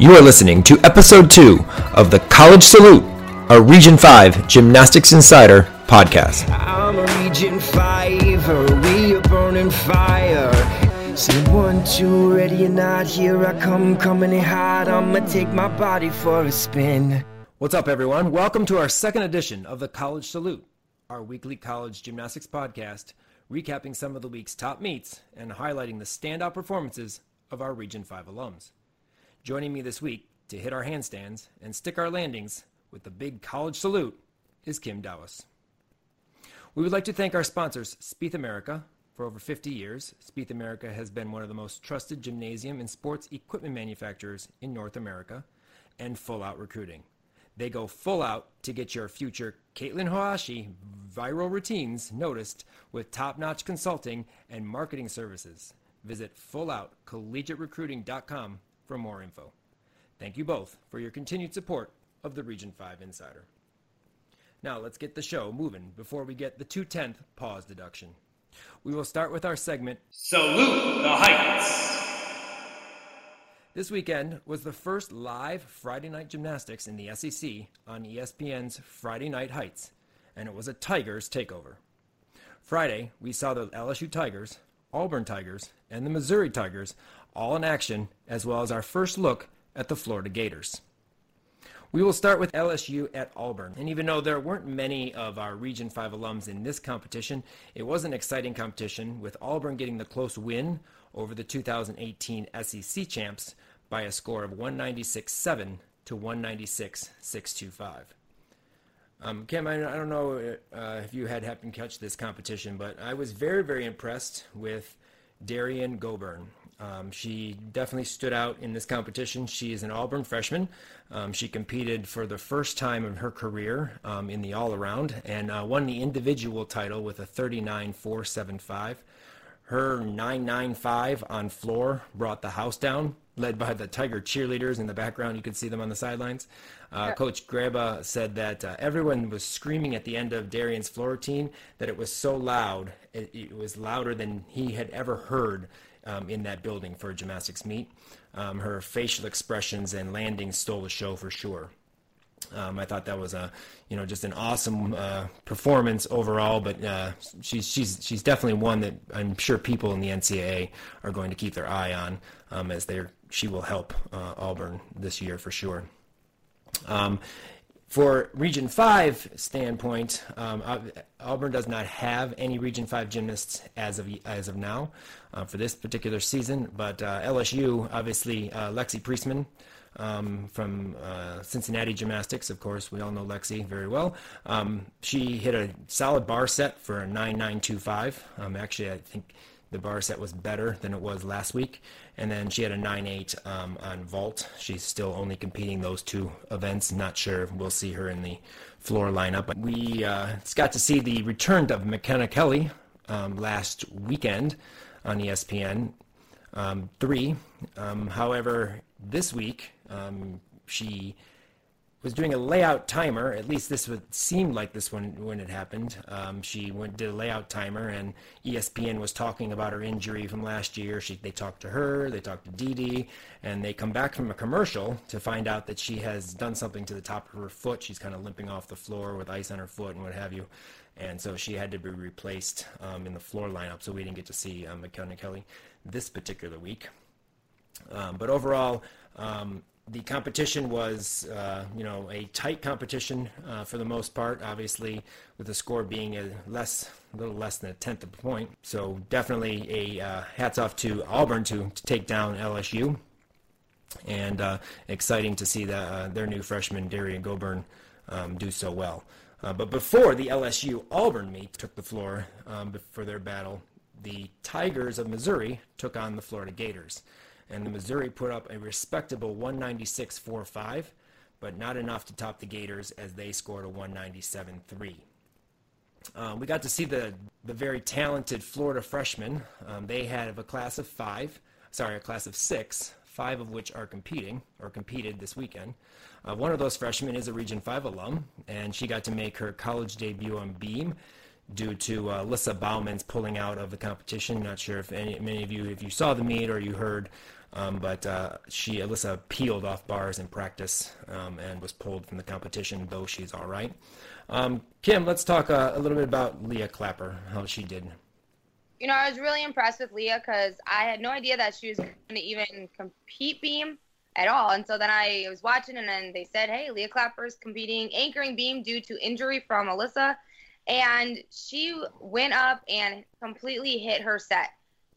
You are listening to episode two of the College Salute, a Region 5 Gymnastics Insider podcast. I'm a Region 5, we are burning fire. Say one, two, ready or not, here I come, coming in hot. I'ma take my body for a spin. What's up, everyone? Welcome to our second edition of the College Salute, our weekly college gymnastics podcast, recapping some of the week's top meets and highlighting the standout performances of our Region 5 alums. Joining me this week to hit our handstands and stick our landings with the big college salute is Kim Dowis. We would like to thank our sponsors, Spieth America. For over 50 years, Spieth America has been one of the most trusted gymnasium and sports equipment manufacturers in North America, and Full Out Recruiting. They go full out to get your future Katelyn Ohashi viral routines noticed with top notch consulting and marketing services. Visit fulloutcollegiaterecruiting.com for more info. Thank you both for your continued support of the Region 5 Insider. Now let's get the show moving before we get the 210th pause deduction. We will start with our segment Salute the Heights! This weekend was the first live Friday night gymnastics in the SEC on ESPN's Friday Night Heights, and it was a Tigers takeover. Friday, we saw the LSU Tigers, Auburn Tigers, and the Missouri Tigers all in action, as well as our first look at the Florida Gators. We will start with LSU at Auburn. And even though there weren't many of our Region 5 alums in this competition, it was an exciting competition, with Auburn getting the close win over the 2018 SEC champs by a score of 196 7 to 196 625. Um, Kim, I, I don't know uh, if you had happened to catch this competition, but I was very, very impressed with Derrian Gobourne. Um, she definitely stood out in this competition. She is an Auburn freshman. Um, she competed for the first time in her career um, in the all around and uh, won the individual title with a 39 475. Her 995 on floor brought the house down, led by the Tiger cheerleaders in the background. You could see them on the sidelines. Uh, Coach Graba said that uh, everyone was screaming at the end of Derrian's floor routine that it was so loud. It, it was louder than he had ever heard um, in that building for a gymnastics meet. Um, her facial expressions and landings stole the show for sure. Um, I thought that was a, you know, just an awesome uh, performance overall. But uh, she's she's she's definitely one that I'm sure people in the NCAA are going to keep their eye on um, as they she will help uh, Auburn this year for sure. Um, for Region 5 standpoint, um, Auburn does not have any Region 5 gymnasts as of as of now uh, for this particular season, but uh, LSU, obviously, uh, Lexi Priessman um, from uh, Cincinnati Gymnastics, of course, we all know Lexi very well. Um, she hit a solid bar set for a 9925. Um, actually, I think the bar set was better than it was last week. And then she had a 9.8 um, on vault. She's still only competing those two events. Not sure we'll see her in the floor lineup. We uh, got to see the return of McKenna Kelley um, last weekend on ESPN um, 3. Um, however, this week um, she was doing a layout timer. At least this would seem like this one when it happened. Um, she went did a layout timer, and ESPN was talking about her injury from last year. She they talked to her, they talked to Dee Dee, and they come back from a commercial to find out that she has done something to the top of her foot. She's kind of limping off the floor with ice on her foot and what have you. And so she had to be replaced um, in the floor lineup. So we didn't get to see um, McKenna Kelley this particular week. Um, but overall, um, the competition was, uh, you know, a tight competition uh, for the most part. Obviously, with the score being a less, a little less than a tenth of a point. So definitely a uh, hats off to Auburn to, to take down LSU, and uh, exciting to see the, uh, their new freshman Derrian Gobourne um, do so well. Uh, but before the LSU Auburn meet took the floor um, for their battle, the Tigers of Missouri took on the Florida Gators. And the Missouri put up a respectable 196.45, but not enough to top the Gators as they scored a 197.3. Um, we got to see the, the very talented Florida freshmen. Um, they had a class of five, sorry, a class of six, five of which are competing or competed this weekend. Uh, one of those freshmen is a Region 5 alum, and she got to make her college debut on beam due to uh, Alyssa Baumann's pulling out of the competition. Not sure if any, many of you, if you saw the meet or you heard, um, but uh, she, Alyssa, peeled off bars in practice um, and was pulled from the competition, though she's all right. Um, Kim, let's talk uh, a little bit about Leah Clapper, how she did. You know, I was really impressed with Leah because I had no idea that she was going to even compete beam at all. And so then I was watching, and then they said, "Hey, Leah Clapper is competing anchoring beam due to injury from Alyssa," and she went up and completely hit her set.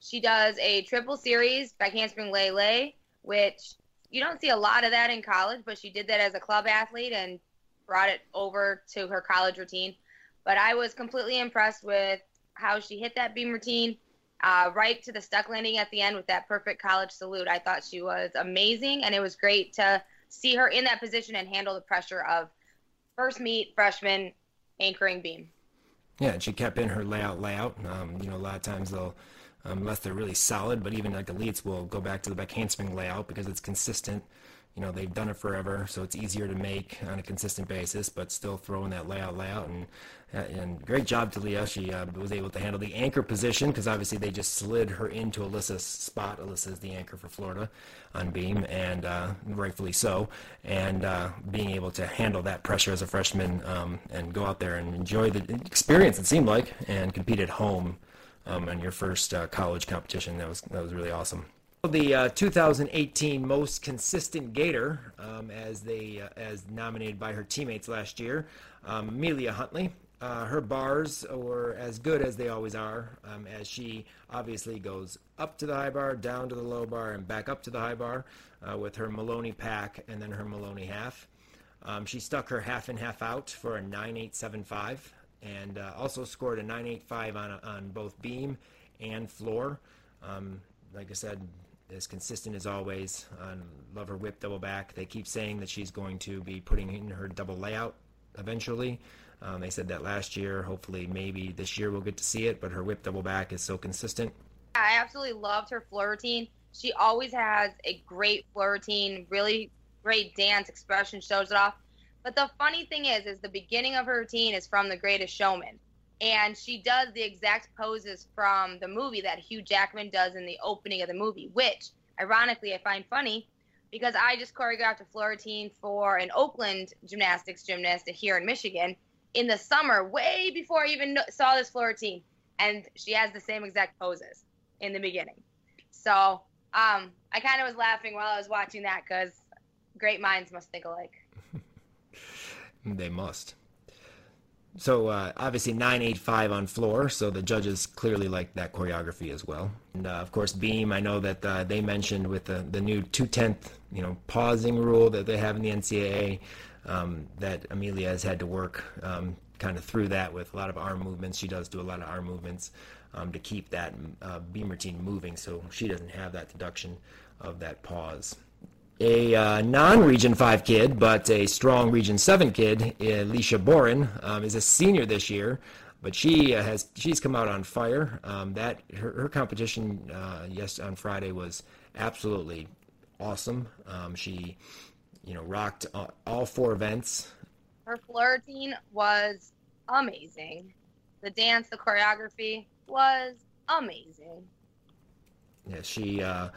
She does a triple series back handspring lay lay, which you don't see a lot of that in college, but she did that as a club athlete and brought it over to her college routine. But I was completely impressed with how she hit that beam routine uh, right to the stuck landing at the end with that perfect college salute. I thought she was amazing, and it was great to see her in that position and handle the pressure of first meet freshman anchoring beam. Yeah, and she kept in her layout layout. Um, you know, a lot of times they'll, um, unless they're really solid, but even like elites will go back to the back handspring layout because it's consistent you know they've done it forever, so it's easier to make on a consistent basis, but still throwing that layout layout and and great job to Leah. She uh, was able to handle the anchor position because obviously they just slid her into Alyssa's spot. Alyssa is the anchor for Florida on beam, and uh, rightfully so. And uh, being able to handle that pressure as a freshman um, and go out there and enjoy the experience, it seemed like, and compete at home um, in your first uh, college competition. That was that was really awesome. The uh, 2018 most consistent Gator, um, as they uh, as nominated by her teammates last year, um, Amelia Hundley. Uh, her bars were as good as they always are, um, as she obviously goes up to the high bar, down to the low bar, and back up to the high bar uh, with her Maloney pack and then her Maloney half. Um, she stuck her half and half out for a 9875 and uh, also scored a 985 on, on both beam and floor. Um, like I said, as consistent as always. Love her whip double back. They keep saying that she's going to be putting in her double layout eventually. Um, they said that last year. Hopefully, maybe this year we'll get to see it. But her whip double back is so consistent. I absolutely loved her floor routine. She always has a great floor routine, really great dance expression, shows it off. But the funny thing is, is the beginning of her routine is from The Greatest Showman and she does the exact poses from the movie that Hugh Jackman does in the opening of the movie, which ironically I find funny because I just choreographed a floor routine for an Oakland gymnastics gymnast here in Michigan in the summer, way before I even saw this floor routine, and she has the same exact poses in the beginning. So um, I kind of was laughing while I was watching that because great minds must think alike. They must. So uh, obviously 985 on floor, so the judges clearly like that choreography as well. And uh, of course beam, I know that uh, they mentioned with the, the new two-tenth, you know, pausing rule that they have in the NCAA, um, that Amelia has had to work um, kind of through that with a lot of arm movements. She does do a lot of arm movements um, to keep that uh, beam routine moving, so she doesn't have that deduction of that pause a uh, non-Region 5 kid, but a strong Region 7 kid, Alicia Boren, um, is a senior this year, but she uh, has she's come out on fire. Um, that her, her competition uh, yes on Friday was absolutely awesome. Um, she, you know, rocked all four events. Her flirting was amazing. The dance, the choreography was amazing. Yeah, she uh,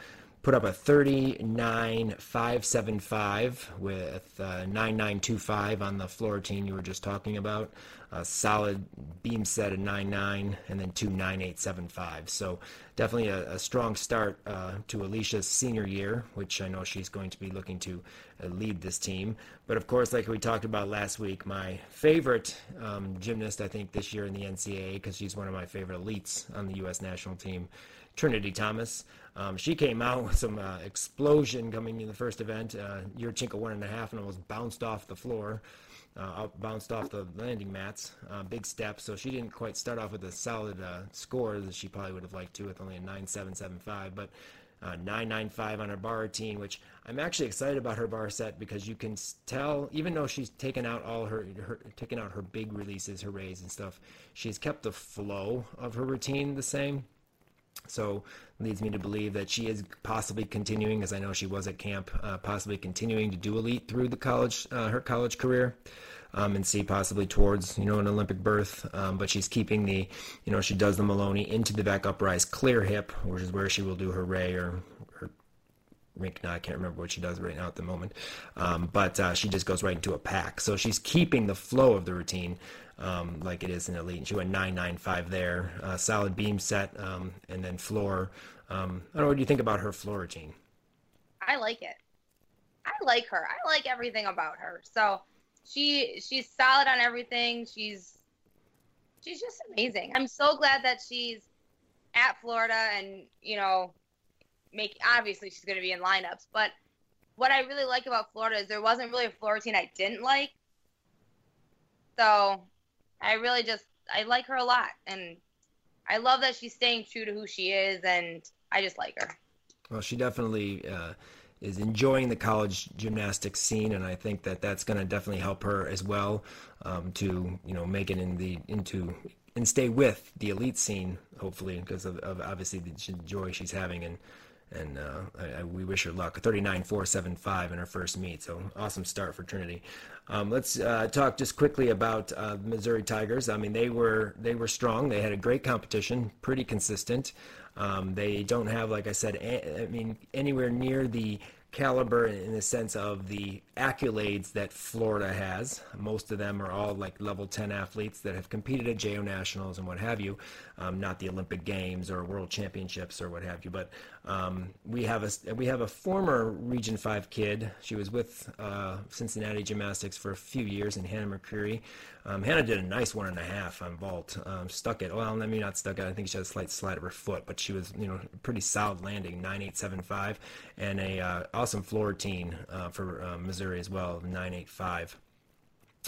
put up a 39.575 with uh, 9925 on the floor routine you were just talking about. A solid beam set of 99 and then two 9875. So definitely a, a strong start uh, to Alicia's senior year, which I know she's going to be looking to uh, lead this team. But of course, like we talked about last week, my favorite um, gymnast I think this year in the NCAA, because she's one of my favorite elites on the U.S. national team, Trinity Thomas. Um, she came out with some uh, explosion coming in the first event. Uh, Yurchenko one and a half and almost bounced off the floor. Uh, bounced off the landing mats. Uh, big step. So she didn't quite start off with a solid uh, score that she probably would have liked to with only a 9.775, but uh, 995 on her bar routine, which I'm actually excited about her bar set because you can tell, even though she's taken out all her, her taken out her big releases, her rays and stuff, she's kept the flow of her routine the same. So leads me to believe that she is possibly continuing, as I know she was at camp, uh, possibly continuing to do elite through the college, uh, her college career. Um, and see possibly towards you know an Olympic berth. Um, but she's keeping the you know she does the Maloney into the back uprise clear hip, which is where she will do her ray or rink. Now I can't remember what she does right now at the moment. Um, but uh, she just goes right into a pack. So she's keeping the flow of the routine. Um, like it is in elite. And she went 995 there, uh, solid beam set, um, and then floor. Um, I don't know what do you think about her floor routine. I like it. I like her. I like everything about her. So she she's solid on everything. She's she's just amazing. I'm so glad that she's at Florida and you know make obviously she's going to be in lineups, but what I really like about Florida is there wasn't really a floor routine I didn't like. So I really just I like her a lot and I love that she's staying true to who she is and I just like her. Well, she definitely uh, is enjoying the college gymnastics scene, and I think that that's going to definitely help her as well um, to you know make it in the into and stay with the elite scene, hopefully, because of, of obviously the joy she's having and and uh, I, I, we wish her luck. 39.475 in her first meet, so awesome start for Trinity. Um, let's uh, talk just quickly about uh, Missouri Tigers. I mean, they were they were strong. They had a great competition, pretty consistent. Um, they don't have, like I said, a, I mean, anywhere near the caliber in the sense of the accolades that Florida has. Most of them are all like level 10 athletes that have competed at JO Nationals and what have you, um, not the Olympic Games or World Championships or what have you. But um, we have a we have a former Region 5 kid. She was with uh, Cincinnati Gymnastics for a few years, and Hannah Mercuri. Um, Hannah did a nice one and a half on vault. Um, stuck it. Well, let me not stuck it. I think she had a slight slide of her foot, but she was, you know, pretty solid landing, 9875, and a uh, awesome floor routine uh, for uh, Missouri as well, 985.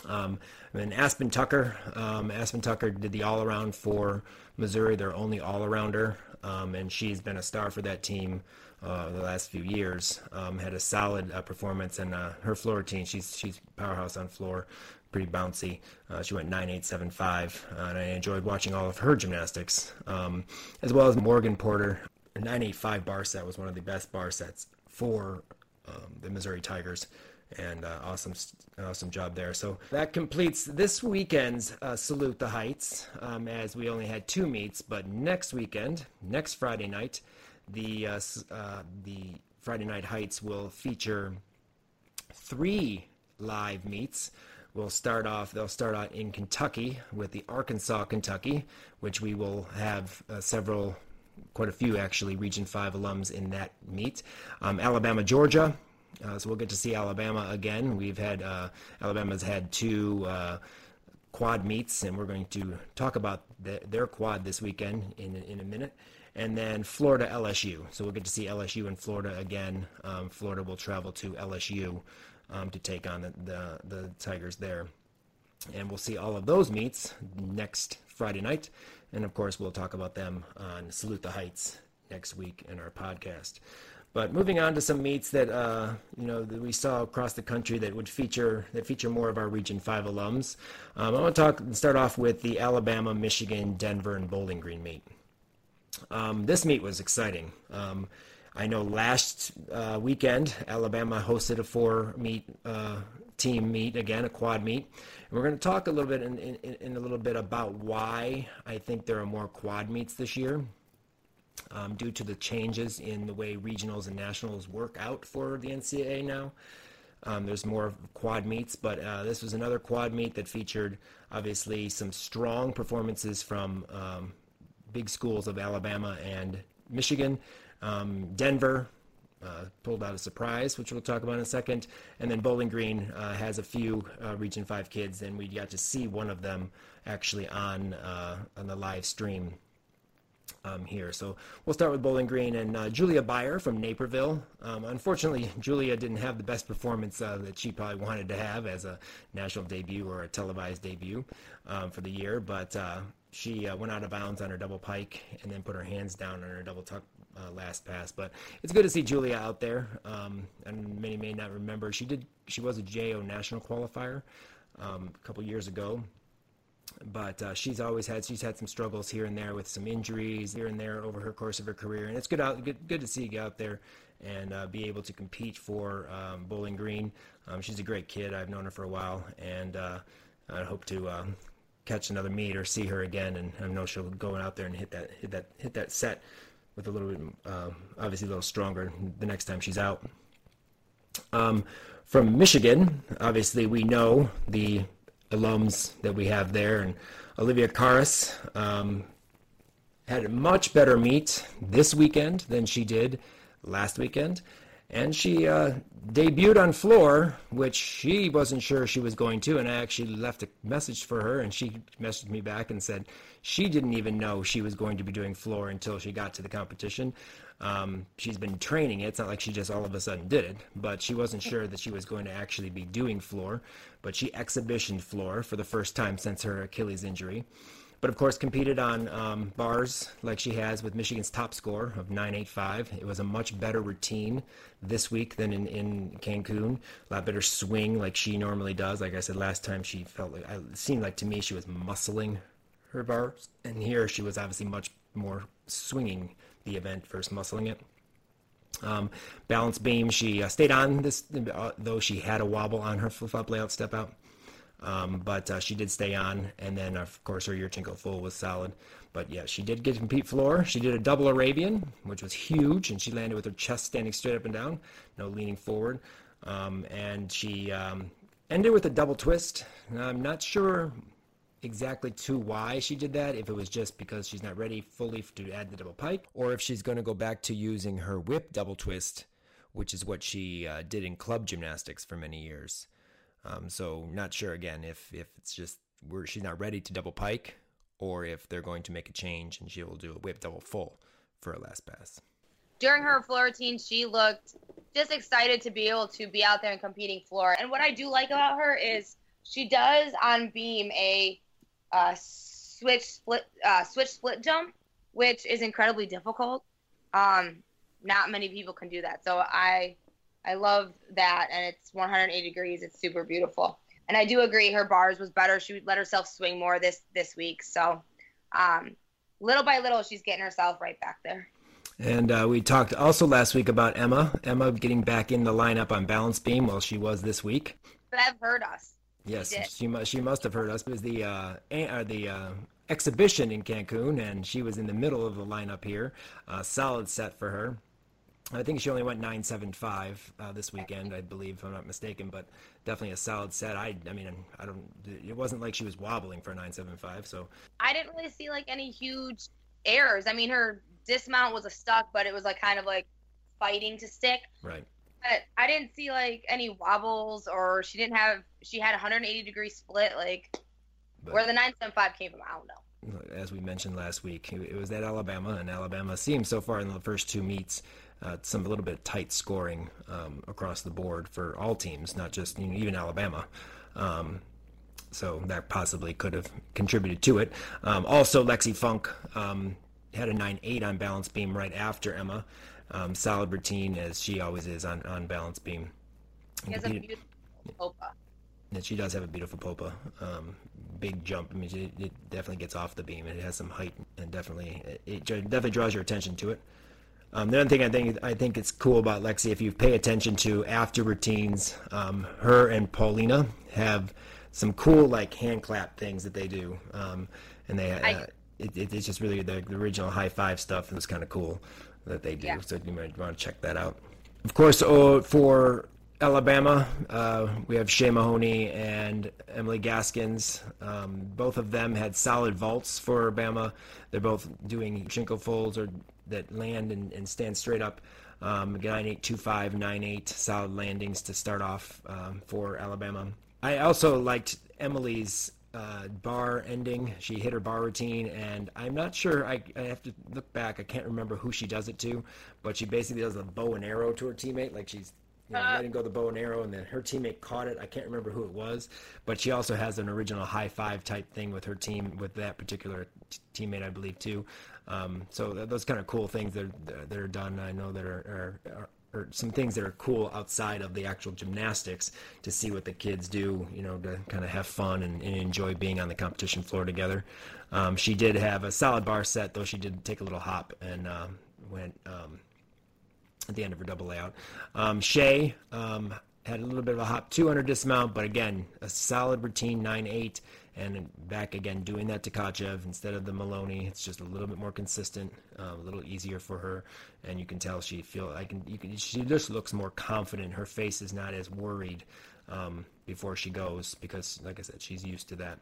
Um, and then Aspen Tucker. Um, Aspen Tucker did the all around for Missouri, their only all arounder, um, and she's been a star for that team uh, the last few years. Um, had a solid uh, performance, and uh, her floor routine, she's she's powerhouse on floor pretty bouncy. Uh, she went 9.875, uh, and I enjoyed watching all of her gymnastics, um, as well as Morgan Porter. A 9.85 bar set was one of the best bar sets for um, the Missouri Tigers, and uh, awesome, awesome job there. So that completes this weekend's uh, Salute the Heights, um, as we only had two meets. But next weekend, next Friday night, the uh, uh, the Friday Night Heights will feature three live meets. We'll start off, they'll start out in Kentucky with the Arkansas, Kentucky, which we will have uh, several, quite a few actually, Region 5 alums in that meet. Um, Alabama, Georgia. Uh, so we'll get to see Alabama again. We've had, uh, Alabama's had two uh, quad meets, and we're going to talk about the, their quad this weekend in, in a minute and then Florida LSU. So we'll get to see LSU in Florida again. Um, Florida will travel to LSU um, to take on the, the, the Tigers there. And we'll see all of those meets next Friday night. And of course, we'll talk about them on Salute the Heights next week in our podcast. But moving on to some meets that uh, you know that we saw across the country that would feature that feature more of our Region Five alums. Um, I want to talk start off with the Alabama, Michigan, Denver, and Bowling Green meet. Um, this meet was exciting. Um, I know last uh, weekend Alabama hosted a four meet uh, team meet again, a quad meet. And we're going to talk a little bit in, in, in, a little bit about why I think there are more quad meets this year. Um, due to the changes in the way regionals and nationals work out for the NCAA now. Um, there's more quad meets, but uh, this was another quad meet that featured obviously some strong performances from um, big schools of Alabama and Michigan. Um, Denver uh, pulled out a surprise, which we'll talk about in a second. And then Bowling Green uh, has a few uh, Region 5 kids, and we got to see one of them actually on, uh, on the live stream. Um, here. So we'll start with Bowling Green and uh, Julia Beyer from Naperville. Um, unfortunately, Julia didn't have the best performance uh, that she probably wanted to have as a national debut or a televised debut um, for the year, but uh, she uh, went out of bounds on her double pike and then put her hands down on her double tuck uh, last pass. But it's good to see Julia out there. Um, and many may not remember she did. She was a JO national qualifier um, a couple years ago but uh, she's always had she's had some struggles here and there with some injuries here and there over her course of her career, and it's good out good, good to see you out there and uh, be able to compete for um, Bowling Green. Um, she's a great kid. I've known her for a while, and uh, I hope to um, catch another meet or see her again. And I know she'll go out there and hit that hit that hit that set with a little bit um, obviously a little stronger the next time she's out. Um, from Michigan, obviously we know the alums that we have there. And Olivia Karas um, had a much better meet this weekend than she did last weekend. And she uh, debuted on floor, which she wasn't sure she was going to. And I actually left a message for her, and she messaged me back and said she didn't even know she was going to be doing floor until she got to the competition. Um, she's been training it. It's not like she just all of a sudden did it, but she wasn't sure that she was going to actually be doing floor. But she exhibitioned floor for the first time since her Achilles injury. But of course, competed on um, bars like she has with Michigan's top score of 985. It was a much better routine this week than in, in Cancun. A lot better swing like she normally does. Like I said last time, she felt like it seemed like to me she was muscling her bars, and here she was obviously much more swinging the event versus muscling it. Um, balance beam, she uh, stayed on this, uh, though she had a wobble on her flip flop layout step out. Um, but uh, she did stay on, and then of course her Yurchenko full was solid. But yeah, she did get to compete floor. She did a double Arabian, which was huge, and she landed with her chest standing straight up and down, no leaning forward. Um, and she um, ended with a double twist. I'm not sure exactly to why she did that, if it was just because she's not ready fully to add the double pike, or if she's going to go back to using her whip double twist, which is what she uh, did in club gymnastics for many years. Um, so not sure again if if it's just where she's not ready to double pike, or if they're going to make a change and she will do a whip double full for a last pass. During her floor routine, she looked just excited to be able to be out there and competing floor. And what I do like about her is she does on beam a uh, switch split uh, switch split jump, which is incredibly difficult. Um, not many people can do that, so I I love that, and it's 180 degrees. It's super beautiful, and I do agree her bars was better. She let herself swing more this this week, so um, little by little she's getting herself right back there. And uh, we talked also last week about Emma. Emma getting back in the lineup on balance beam. while she was this week. Bev heard us. Yes, she must. She must have heard us. It was the uh, uh, the uh, exhibition in Cancun, and she was in the middle of the lineup here. Uh, solid set for her. I think she only went 975 uh, this weekend, I believe, if I'm not mistaken, but definitely a solid set. I, I mean, I don't. It wasn't like she was wobbling for 975, so. I didn't really see like any huge errors. I mean, her dismount was a stuck, but it was like kind of like fighting to stick. Right but I didn't see like any wobbles or she didn't have she had 180 degree split like but, where the 975 came from I don't know. As we mentioned last week, it was at Alabama, and Alabama seems so far in the first two meets uh, some a little bit tight scoring um, across the board for all teams, not just you know, even Alabama. Um, so that possibly could have contributed to it. Um, also, Lexi Funk um, had a 9-8 on balance beam right after Emma um, solid routine as she always is on, on balance beam. She has a beautiful popa. And she does have a beautiful popa. Um, big jump. I mean, it, it, definitely gets off the beam. It has some height and definitely it, it definitely draws your attention to it. Um, the other thing I think I think it's cool about Lexi, if you pay attention to after routines, um, her and Paulina have some cool like hand clap things that they do, um, and they uh, it, it's just really the, the original high five stuff. Was kind of cool that they do. Yeah. So you might want to check that out. Of course, oh, for Alabama, uh, we have Shay Mahoney and Emily Gaskins. Um, both of them had solid vaults for Alabama. They're both doing Shinko folds or that land and, and stand straight up. Um, 9825, 98 solid landings to start off um, for Alabama. I also liked Emily's uh, bar ending. She hit her bar routine, and I'm not sure. I, I have to look back. I can't remember who she does it to, but she basically does a bow and arrow to her teammate, like she's you know, letting go the bow and arrow, and then her teammate caught it. I can't remember who it was, but she also has an original high five type thing with her team, with that particular t- teammate, I believe, too. Um, so th- those kind of cool things that are, that are done, I know that are, are, are or some things that are cool outside of the actual gymnastics to see what the kids do, you know, to kind of have fun and, and enjoy being on the competition floor together. Um, she did have a solid bar set, though she did take a little hop and um, went um, at the end of her double layout. Um, Shay um, had a little bit of a hop 200 dismount, but again, a solid routine 9 8 and back again doing that Tkachev instead of the Maloney. It's just a little bit more consistent, uh, a little easier for her, and you can tell she feel I can you can she just looks more confident. Her face is not as worried um, before she goes because, like I said, she's used to that.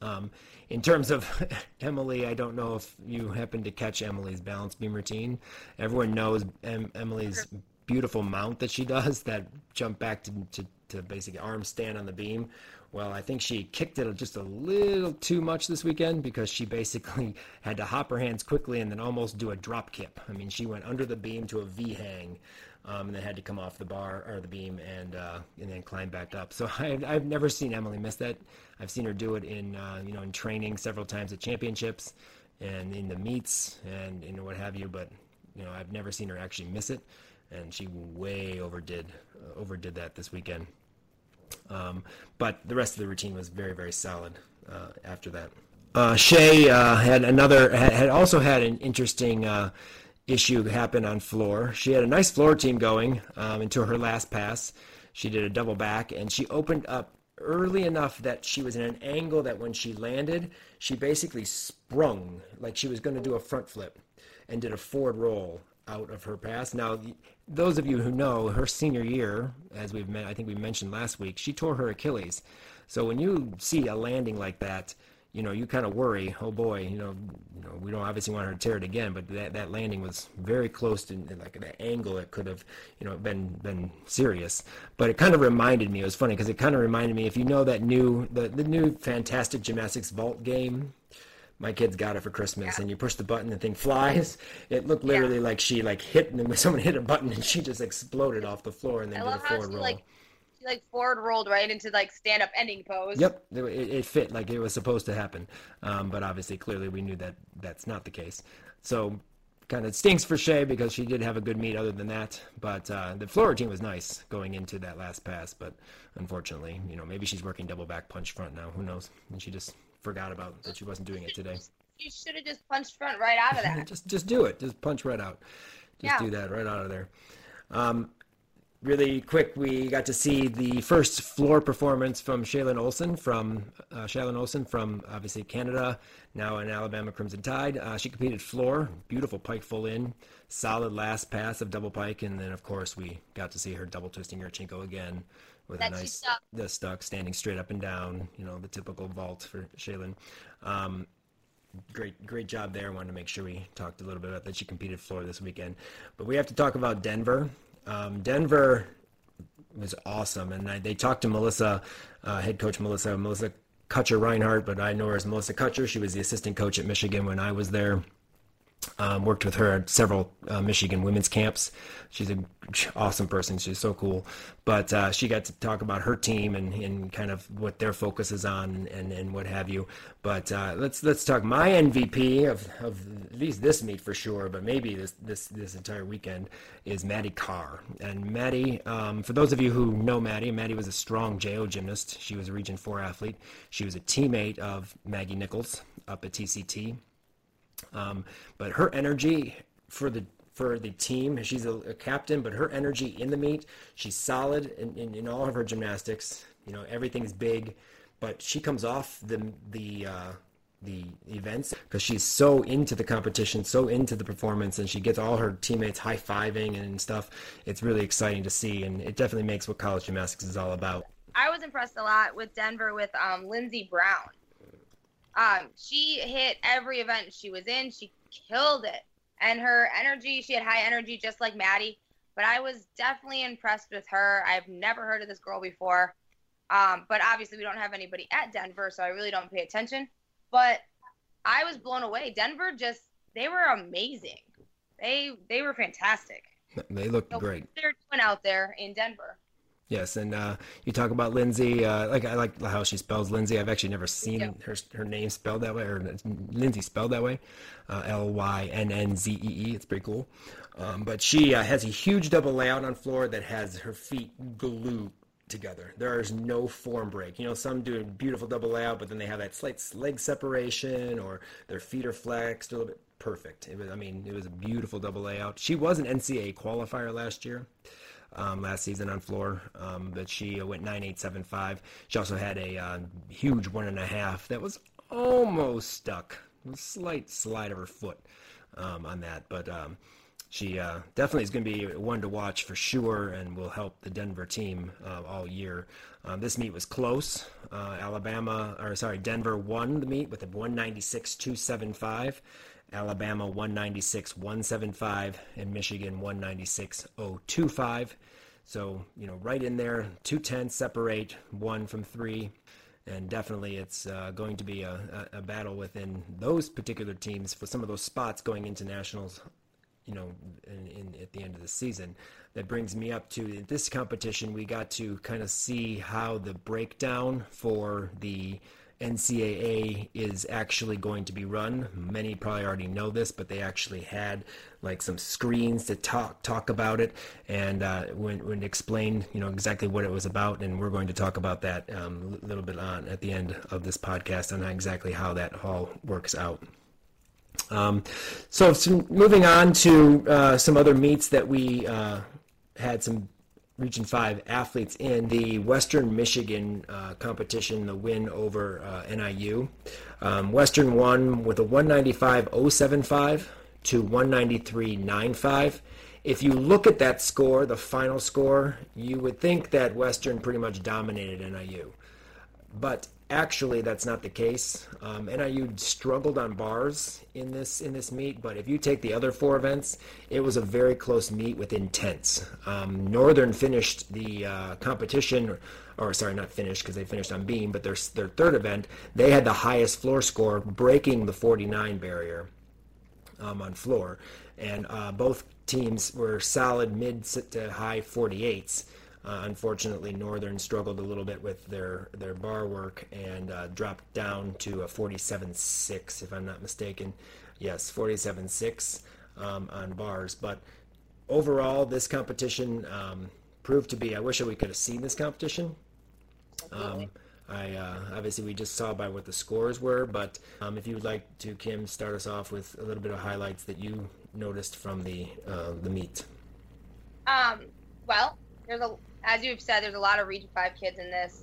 Um, in terms of Emily, I don't know if you happen to catch Emily's balance beam routine. Everyone knows em- Emily's beautiful mount that she does, that jump back to, to, to basically arm stand on the beam. Well, I think she kicked it just a little too much this weekend because she basically had to hop her hands quickly and then almost do a drop kip. I mean, she went under the beam to a V hang, um, and then had to come off the bar or the beam and uh, and then climb back up. So I, I've never seen Emily miss that. I've seen her do it in uh, you know in training several times at championships and in the meets and you know what have you. But you know I've never seen her actually miss it, and she way overdid uh, overdid that this weekend. Um, but the rest of the routine was very, very solid uh, after that. Uh, Shay uh, had another, had also had an interesting uh, issue happen on floor. She had a nice floor team going um, until her last pass. She did a double back and she opened up early enough that she was in an angle that when she landed, she basically sprung like she was going to do a front flip and did a forward roll out of her pass. Now, those of you who know her senior year, as we've met, I think we mentioned last week, she tore her Achilles. So when you see a landing like that, you know, you kind of worry, oh boy, you know, you know, we don't obviously want her to tear it again, but that, that landing was very close to like an angle that could have, you know, been been serious. But it kind of reminded me, it was funny because it kind of reminded me, if you know that new the, the new fantastic gymnastics vault game, my kids got it for Christmas, yeah. and you push the button, the thing flies. It looked literally yeah. like she like hit, and then someone hit a button, and she just exploded off the floor, and then I did a forward roll. Like, she like forward rolled right into like stand up ending pose. Yep, it, it, fit like it was supposed to happen, um, but obviously, clearly, we knew that that's not the case. So, kind of stinks for Shay because she did have a good meet. Other than that, but uh, the floor routine was nice going into that last pass, but unfortunately, you know, maybe she's working double back punch front now. Who knows? And she just forgot about that she wasn't doing it today. You should have just punched front right out of that. just just do it. Just punch right out. Just yeah. do that right out of there. Um, really quick, we got to see the first floor performance from Shallon Olsen from uh, Shallon Olsen from obviously Canada, now in Alabama Crimson Tide. Uh, she competed floor, beautiful pike full in, solid last pass of double pike, and then of course we got to see her double twisting Yurchenko again with that a nice stuck. the stuck standing straight up and down. You know the typical vault for Shallon. Um, great great job there. Wanted to make sure we talked a little bit about that she competed floor this weekend, but we have to talk about Denver. Um, Denver was awesome, and I, they talked to Melissa, uh, head coach Melissa Melissa Kutcher Rinehart, but I know her as Melissa Kutcher. She was the assistant coach at Michigan when I was there. Um, worked with her at several uh, Michigan women's camps. She's an awesome person. She's so cool. But uh, she got to talk about her team and, and kind of what their focus is on and, and what have you. But uh, let's let's talk my MVP of, of at least this meet for sure, but maybe this this this entire weekend is Maddie Karr. And Maddie, um, for those of you who know Maddie, Maddie was a strong JO gymnast. She was a Region Four athlete. She was a teammate of Maggie Nichols up at TCT. Um, but her energy for the for the team, she's a, a, captain, but her energy in the meet, she's solid in, in, in, all of her gymnastics. You know, everything's big, but she comes off the the uh, the events because she's so into the competition, so into the performance, and she gets all her teammates high fiving and stuff. It's really exciting to see, and it definitely makes what college gymnastics is all about. I was impressed a lot with Denver with um, Lynnzee Brown. Um, she hit every event she was in. She killed it. And her energy, she had high energy just like Maddie. But I was definitely impressed with her. I've never heard of this girl before. Um, but obviously, we don't have anybody at Denver, so I really don't pay attention. But I was blown away. Denver just they were amazing. They they were fantastic. They looked So great. They're doing out there in Denver. Yes, and uh, you talk about Lynnzee. Uh, like I like how she spells Lynnzee. I've actually never seen Yeah. her her name spelled that way, or Lindsay spelled that way, uh, L Y N N Z E E. It's pretty cool. Um, but she uh, has a huge double layout on floor that has her feet glued together. There is no form break. You know, some do a beautiful double layout, but then they have that slight leg separation, or their feet are flexed a little bit. Perfect. It was. I mean, it was a beautiful double layout. She was an NCAA qualifier last year um, last season on floor, um, but she uh, went 9875. She also had a uh, huge one and a half that was almost stuck, a slight slide of her foot um, on that, but um, she uh, definitely is going to be one to watch for sure and will help the Denver team uh, all year. Um, this meet was close. Uh, Alabama, or sorry, Denver won the meet with a 196 275. Alabama 196 175 and Michigan 196 025. So, you know, right in there, two tenths separate one from three. And definitely it's uh, going to be a, a, battle within those particular teams for some of those spots going into nationals you know, in, in, at the end of the season. That brings me up to this competition. We got to kind of see how the breakdown for the NCAA is actually going to be run. Many probably already know this, but they actually had like some screens to talk talk about it and uh, when when explain you know exactly what it was about. And we're going to talk about that um, a little bit on at the end of this podcast on exactly how that all works out. Um, so, moving on to uh, some other meets that we uh, had some Region 5 athletes in the Western Michigan uh, competition, the win over uh, NIU. Um, Western won with a 195.075 to 193.95. If you look at that score, the final score, you would think that Western pretty much dominated NIU. But actually, that's not the case. Um, NIU struggled on bars in this in this meet, but if you take the other four events, it was a very close meet within tenths. Um, Northern finished the uh, competition, or, or sorry, not finished because they finished on beam, but their their third event, they had the highest floor score, breaking the 49 barrier um, on floor, and uh, both teams were solid mid to high 48s. Uh, unfortunately, Northern struggled a little bit with their, their bar work and uh, dropped down to a 47.6, if I'm not mistaken. Yes, 47.6 um, on bars. But overall, this competition um, proved to be. I wish that we could have seen this competition. Um, I uh, obviously we just saw by what the scores were, but um, if you would like to, Kim, start us off with a little bit of highlights that you noticed from the uh, the meet. Um, well, there's a as you've said, there's a lot of Region Five kids in this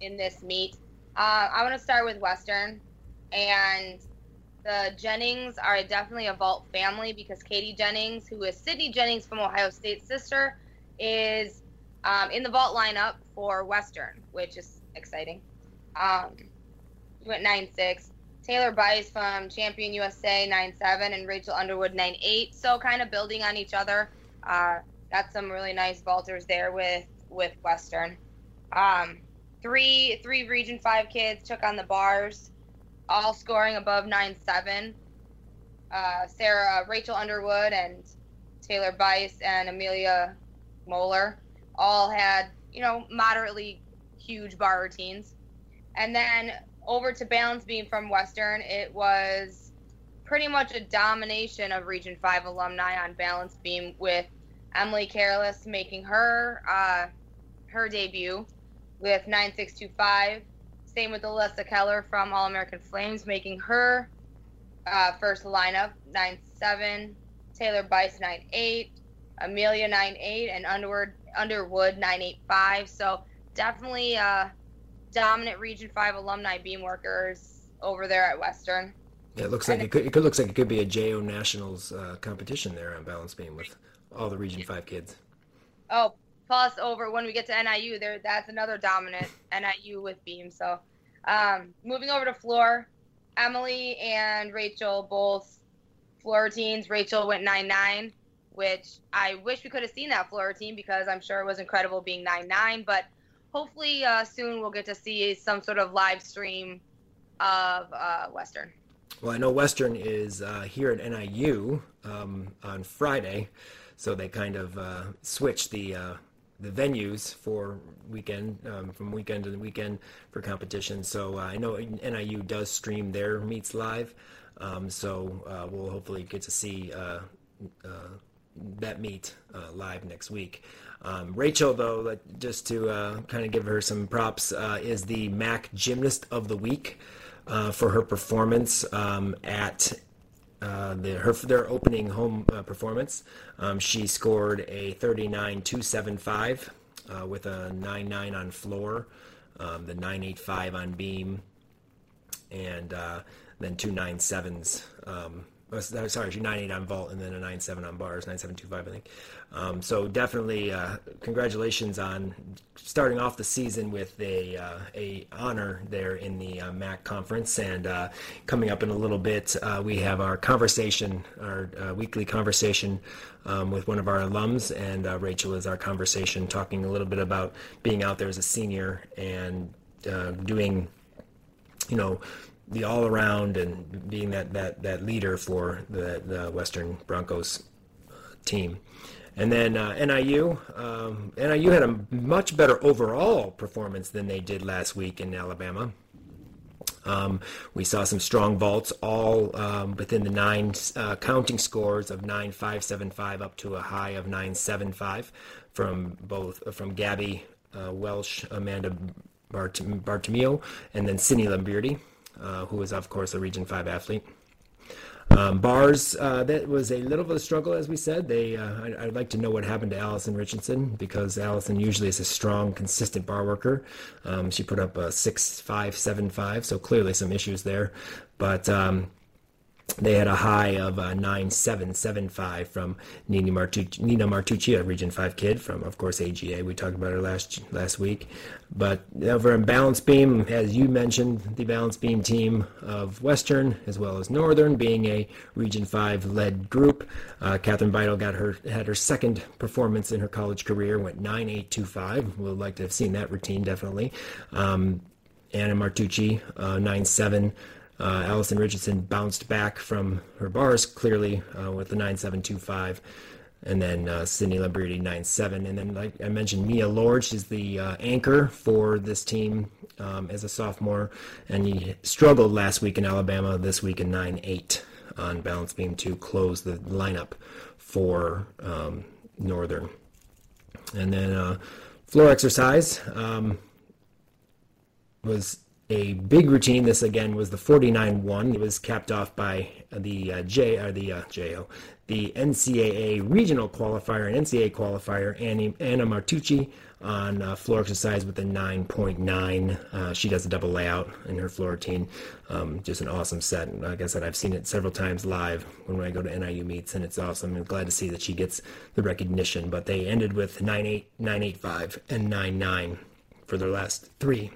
in this meet. Uh, I want to start with Western, and the Jennings are definitely a vault family because Katie Jennings, who is Sydney Jennings from Ohio State's sister, is um, in the vault lineup for Western, which is exciting. Um, she went nine six. Taylor Bice from Champion USA nine seven, and Rachel Underwood nine eight. So kind of building on each other. Uh, got some really nice vaulters there with with Western. Um, three three Region Five kids took on the bars, all scoring above nine seven. Uh, Sarah Rachel Underwood and Taylor Bice and Amelia Moeller all had you know moderately huge bar routines, and then over to balance beam from Western, it was pretty much a domination of Region Five alumni on balance beam with Emily Careless making her uh, her debut with 9625. Same with Alyssa Keller from All American Flames making her uh, first lineup 97. Taylor Bice 98. Amelia 98 and Underwood Underwood 985. So definitely uh, dominant Region Five alumni beam workers over there at Western. Yeah, it looks like it could. It could looks like it could be a JO Nationals uh, competition there on balance beam with all the Region Five kids. Oh, plus over when we get to NIU, there that's another dominant NIU with beam. So, um, moving over to floor, Emily and Rachel both floor routines. Rachel went nine nine, which I wish we could have seen that floor routine because I'm sure it was incredible being nine nine. But hopefully uh, soon we'll get to see some sort of live stream of uh, Western. Well, I know Western is uh, here at NIU um, on Friday, so they kind of uh, switched the uh, the venues for weekend um, from weekend to weekend for competition. So uh, I know NIU does stream their meets live, um, so uh, we'll hopefully get to see uh, that meet live next week. Um, Rachel, though, just to kind of give her some props, is the MAC Gymnast of the Week uh, for her performance um, at uh, the, her their opening home uh, performance. Um, she scored a 39.275 uh, with a 9.9 on floor, um, the 9.85 on beam, and uh, then two 9.7s. Um, oh, sorry, she 9.8 on vault and then a 9.7 on bars, 9.725, I think. Um, so definitely, uh, congratulations on starting off the season with a uh, a honor there in the uh, MAC conference. And uh, coming up in a little bit, uh, we have our conversation, our uh, weekly conversation um, with one of our alums, and Rachel is our conversation, talking a little bit about being out there as a senior and doing, you know the all around and being that, that, that leader for the, the Western Broncos team. And then uh, NIU, um, NIU had a much better overall performance than they did last week in Alabama. Um, we saw some strong vaults, all um, within the nine uh, counting scores of 9575 up to a high of 975 from both from Gabby uh, Welsh, Amanda Bart- and then Cindy Lamberti, uh, was, of course a Region 5 athlete. Um, bars, uh, that was a little of a struggle, as we said. They, uh, I, would like to know what happened to Allison Richardson because Allison usually is a strong, consistent bar worker. Um, she put up a six five seven five, so clearly some issues there. But um, they had a high of uh, 9775 from Nina, Martucci, Nina Martucci, a Region 5 kid from, of course, AGA. We talked about her last last week. But over in Balance Beam, as you mentioned, the Balance Beam team of Western as well as Northern being a Region 5 led group. Uh, Catherine Beidel got her had her second performance in her college career, went 9825. We'd like to have seen that routine, definitely. Um, Anna Martucci, uh, 97. Uh, Allison Richardson bounced back from her bars clearly uh, with the 9725 and then uh, Sydney Lamberti 9-7. And then, like I mentioned, Mia Lord, she's the uh, anchor for this team um, as a sophomore, and he struggled last week in Alabama, this week in 9-8 on balance beam to close the lineup for um, Northern. And then uh, floor exercise um, was a big routine. This again was the 49-1. It was capped off by the uh, J or the uh, JO, the NCAA regional qualifier and NCAA qualifier Annie, Anna Martucci on uh, floor exercise with a 9.9. Uh, she does a double layout in her floor routine. Um, just an awesome set. Like I said, I've seen it several times live when I go to NIU meets, and it's awesome. I'm glad to see that she gets the recognition. But they ended with 9.8, 9.85, and 9.9 for their last three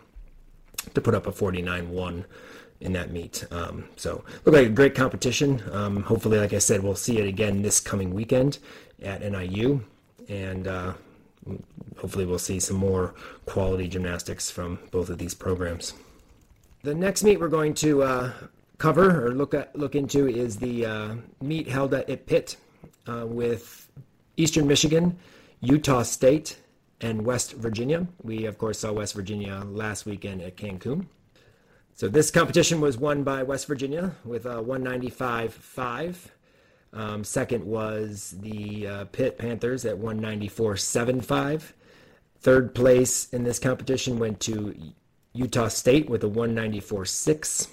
to put up a 49-1 in that meet. Um, so look like a great competition. Um, hopefully, like I said, we'll see it again this coming weekend at NIU, and uh, hopefully we'll see some more quality gymnastics from both of these programs. The next meet we're going to uh, cover or look at look into is the uh, meet held at Pitt uh, with Eastern Michigan, Utah State, and West Virginia. We, of course, saw West Virginia last weekend at Cancun. So this competition was won by West Virginia with a 195.5. Um, second was the uh, Pitt Panthers at 194.75. Third place in this competition went to Utah State with a 194.6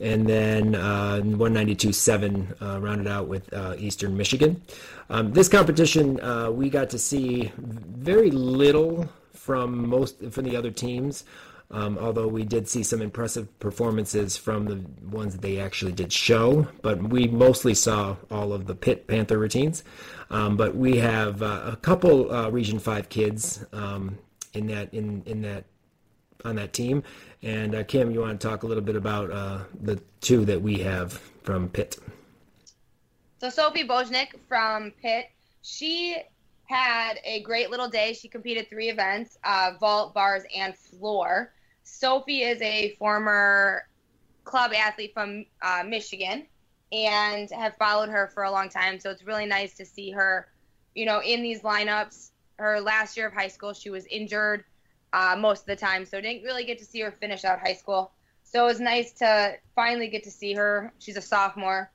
and then uh, 192.7 uh, rounded out with uh, Eastern Michigan. Um, this competition, we got to see very little from most from the other teams. Um, although we did see some impressive performances from the ones that they actually did show, but we mostly saw all of the Pit Panther routines. Um, but we have uh, a couple uh, Region Five kids um, in that in in that on that team. And uh, Kim, you want to talk a little bit about uh, the two that we have from Pitt? So Sophie Bojnik from Pitt, she had a great little day. She competed three events uh, vault, bars, and floor. Sophie is a former club athlete from uh, Michigan and have followed her for a long time. So it's really nice to see her, you know, in these lineups. Her last year of high school, she was injured uh, most of the time, so didn't really get to see her finish out high school. So it was nice to finally get to see her. She's a sophomore.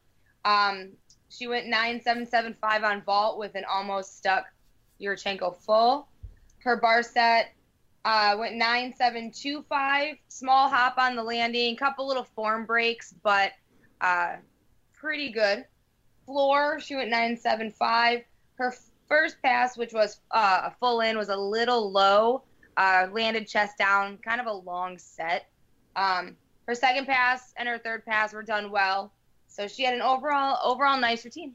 Um, she went 9775 on vault with an almost stuck Yurchenko full. Her bar set uh, went 9725, small hop on the landing, couple little form breaks, but uh, pretty good. Floor, she went 975. Her first pass, which was uh, a full in, was a little low. Uh, landed chest down, kind of a long set. Um, her second pass and her third pass were done well. So she had an overall overall nice routine.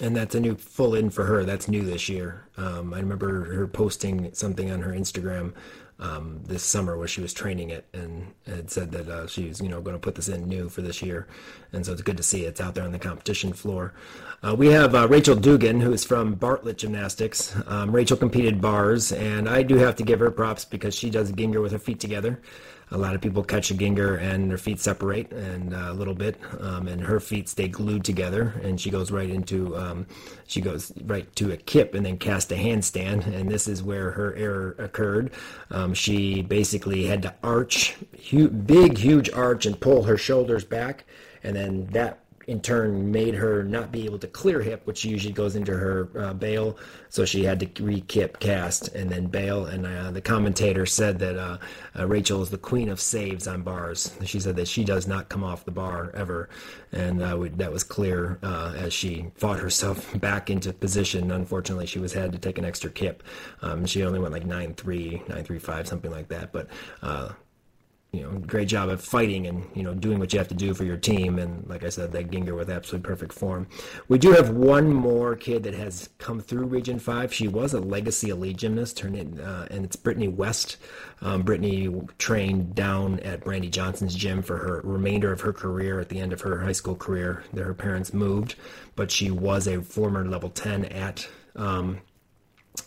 And that's a new full in for her. That's new this year. Um, I remember her posting something on her Instagram um, this summer where she was training it and had said that uh, she was, you know, going to put this in new for this year. And so it's good to see it's out there on the competition floor. Uh, we have uh, Rachel Dugan, who is from Bartlett Gymnastics. Um, Rachel competed bars, and I do have to give her props because she does Gienger with her feet together a lot of people catch a Gienger and their feet separate and uh, a little bit, um, and her feet stay glued together, and she goes right into um, she goes right to a kip and then cast a handstand, and this is where her error occurred. Um, she basically had to arch, big huge arch, and pull her shoulders back, and then that in turn made her not be able to clear hip, which usually goes into her uh, bail. So she had to re-kip cast and then bail. And uh, the commentator said that uh, uh, Rachel is the queen of saves on bars. She said that she does not come off the bar ever, and uh, we, that was clear uh, as she fought herself back into position. Unfortunately, she was had to take an extra kip. Um, she only went like nine three, nine three five, something like that. But you know, great job of fighting and you know doing what you have to do for your team. And like I said, that Gienger with absolutely perfect form. We do have one more kid that has come through Region Five. She was a legacy elite gymnast, turned uh, and it's Brittany West. Um, Brittany trained down at Brandy Johnson's gym for her remainder of her career. At the end of her high school career, her parents moved, but she was a former level ten at um,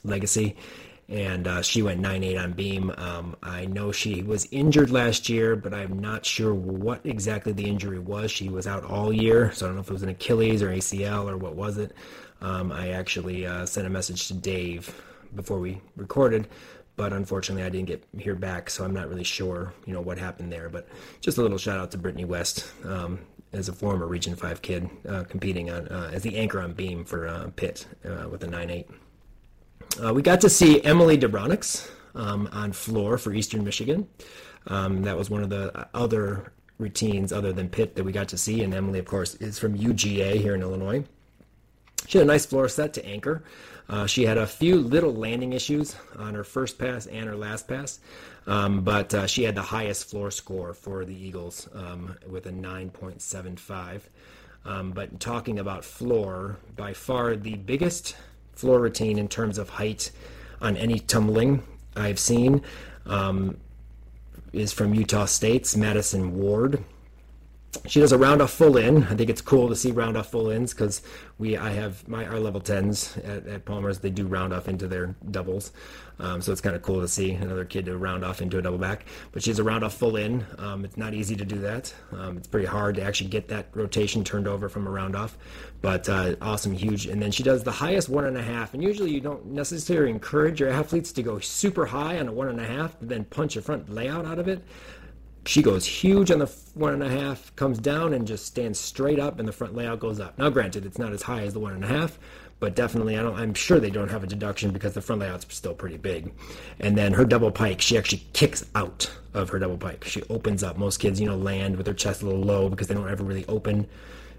Legacy and uh, she went 9-8 on beam. Um, I know she was injured last year, but I'm not sure what exactly the injury was. She was out all year, so I don't know if it was an Achilles or ACL or what was it. Um, I actually uh, sent a message to Dave before we recorded, but unfortunately I didn't get hear back, so I'm not really sure, you know, what happened there. But just a little shout out to Brittany West. Um, as a former Region 5 kid, uh, competing on uh, as the anchor on beam for uh, Pitt uh, with a 9-8. Uh, we got to see Emily Debronix um, on floor for Eastern Michigan. Um, that was one of the other routines other than Pitt that we got to see. And Emily, of course, is from UGA here in Illinois. She had a nice floor set to anchor. Uh, she had a few little landing issues on her first pass and her last pass, um, but uh, she had the highest floor score for the Eagles um, with a 9.75. Um, but talking about floor, by far the biggest floor routine in terms of height on any tumbling I've seen um, is from Utah State's Madison Ward. She does a round off full in. I think it's cool to see round off full ins because we I have my our level tens at, at Palmer's. They do round off into their doubles, um, so it's kind of cool to see another kid to round off into a double back. But she's a round off full in. Um, it's not easy to do that. Um, it's pretty hard to actually get that rotation turned over from a round off. But uh, awesome, huge. And then she does the highest one and a half. And usually you don't necessarily encourage your athletes to go super high on a one and a half, but then punch a front layout out of it. She goes huge on the one and a half, comes down and just stands straight up, and the front layout goes up. Now, granted, it's not as high as the one and a half, but definitely I don't I'm sure they don't have a deduction because the front layout's still pretty big. And then her double pike, she actually kicks out of her double pike. She opens up. Most kids, you know, land with their chest a little low because they don't ever really open.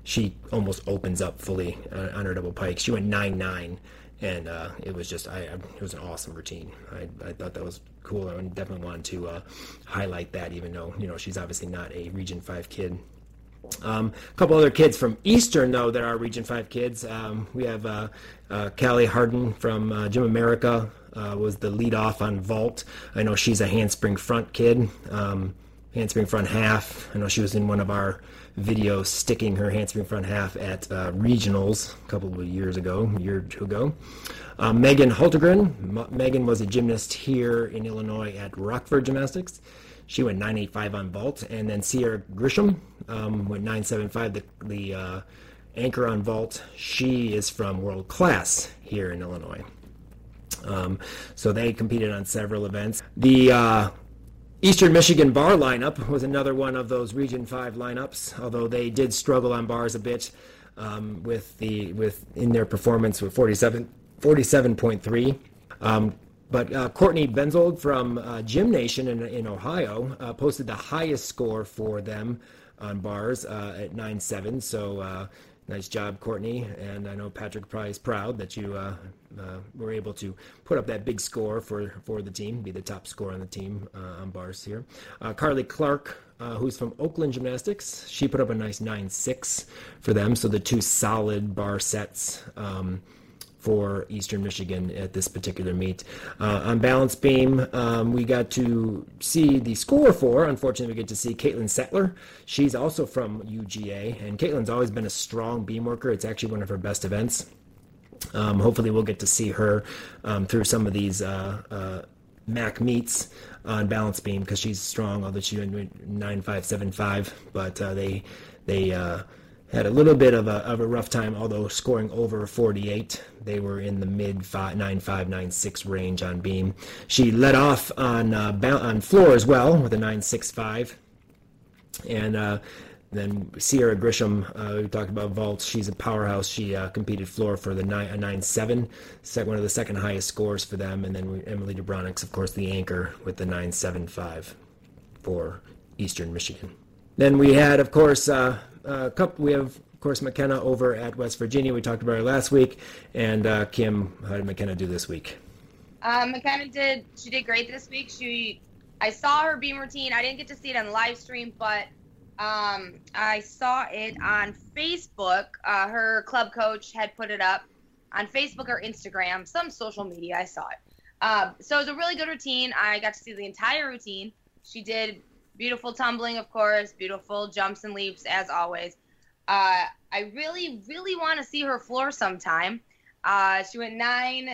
She almost opens up fully uh, on her double pike. She went nine nine, and uh, it was just I, I, it was an awesome routine. I, I thought that was cool. I definitely wanted to uh, highlight that, even though you know she's obviously not a Region Five kid. Um, a couple other kids from Eastern, though, that are Region 5 kids. Um, we have uh, uh, Callie Harden from uh, Gym America, uh, was the lead off on vault. I know she's a handspring front kid. Um, handspring front half. I know she was in one of our videos sticking her handspring front half at uh, regionals a couple of years ago, a year or two ago. Uh, Megan Hultergren. M- Megan was a gymnast here in Illinois at Rockford Gymnastics. She went 985 on vault, and then Sierra Grisham um, went 975. The, the uh, anchor on vault. She is from World Class here in Illinois. Um, so they competed on several events. The uh, Eastern Michigan bar lineup was another one of those Region Five lineups, although they did struggle on bars a bit um, with the with in their performance with 47 47.3. Um, but uh, Courtney Benzold from uh, Gym Nation in, in Ohio uh, posted the highest score for them on bars uh, at 9.7. So uh, Nice job, Courtney. And I know Patrick probably is proud that you uh, uh, were able to put up that big score for, for the team, be the top scorer on the team uh, on bars here. Uh, Carly Clark, uh, who's from Oakland Gymnastics, she put up a nice 9 6 for them. So the two solid bar sets. Um, for Eastern Michigan at this particular meet. Uh, on balance beam, um, we got to see the score for. Unfortunately, we get to see Caitlin Settler. She's also from UGA, and Caitlin's always been a strong beam worker. It's actually one of her best events. Um, hopefully, we'll get to see her um, through some of these uh, uh, MAC meets on balance beam because she's strong, although she went 9575. But uh, they they uh, had a little bit of a, of a rough time, although scoring over 48. They were in the mid 9596 9 5, 9 6 range on beam. She led off on, uh, on floor as well with a 965. And uh, then Sierra Grisham, uh, we talked about vaults. She's a powerhouse. She uh, competed floor for the 9 a 9 7, one of the second highest scores for them. And then Emily Dubronix, of course, the anchor with the 975 for Eastern Michigan. Then we had, of course, uh, uh, couple, we have, of course, McKenna over at West Virginia. We talked about her last week. And uh, Kim, how did McKenna do this week? Um, McKenna did. She did great this week. She, I saw her beam routine. I didn't get to see it on live stream, but um, I saw it on Facebook. Uh, her club coach had put it up on Facebook or Instagram, some social media. I saw it. Uh, so it was a really good routine. I got to see the entire routine. She did Beautiful tumbling, of course. Beautiful jumps and leaps, as always. Uh, I really, really want to see her floor sometime. Uh, she went nine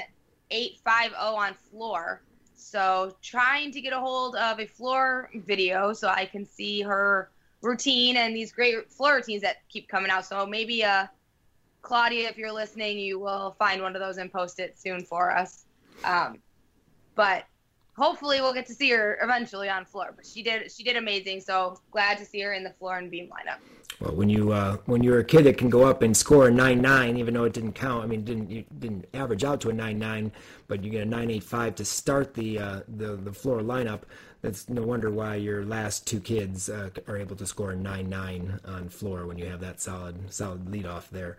eight five zero on floor. So trying to get a hold of a floor video so I can see her routine and these great floor routines that keep coming out. So maybe uh, Claudia, if you're listening, you will find one of those and post it soon for us. Um, but hopefully we'll get to see her eventually on floor. But she did she did amazing. So glad to see her in the floor and beam lineup. Well, when you uh, when you're a kid that can go up and score a nine nine, even though it didn't count, I mean, didn't you didn't average out to a nine nine, but you get a nine eight five to start the uh, the the floor lineup. That's no wonder why your last two kids uh, are able to score nine nine on floor when you have that solid solid lead off there.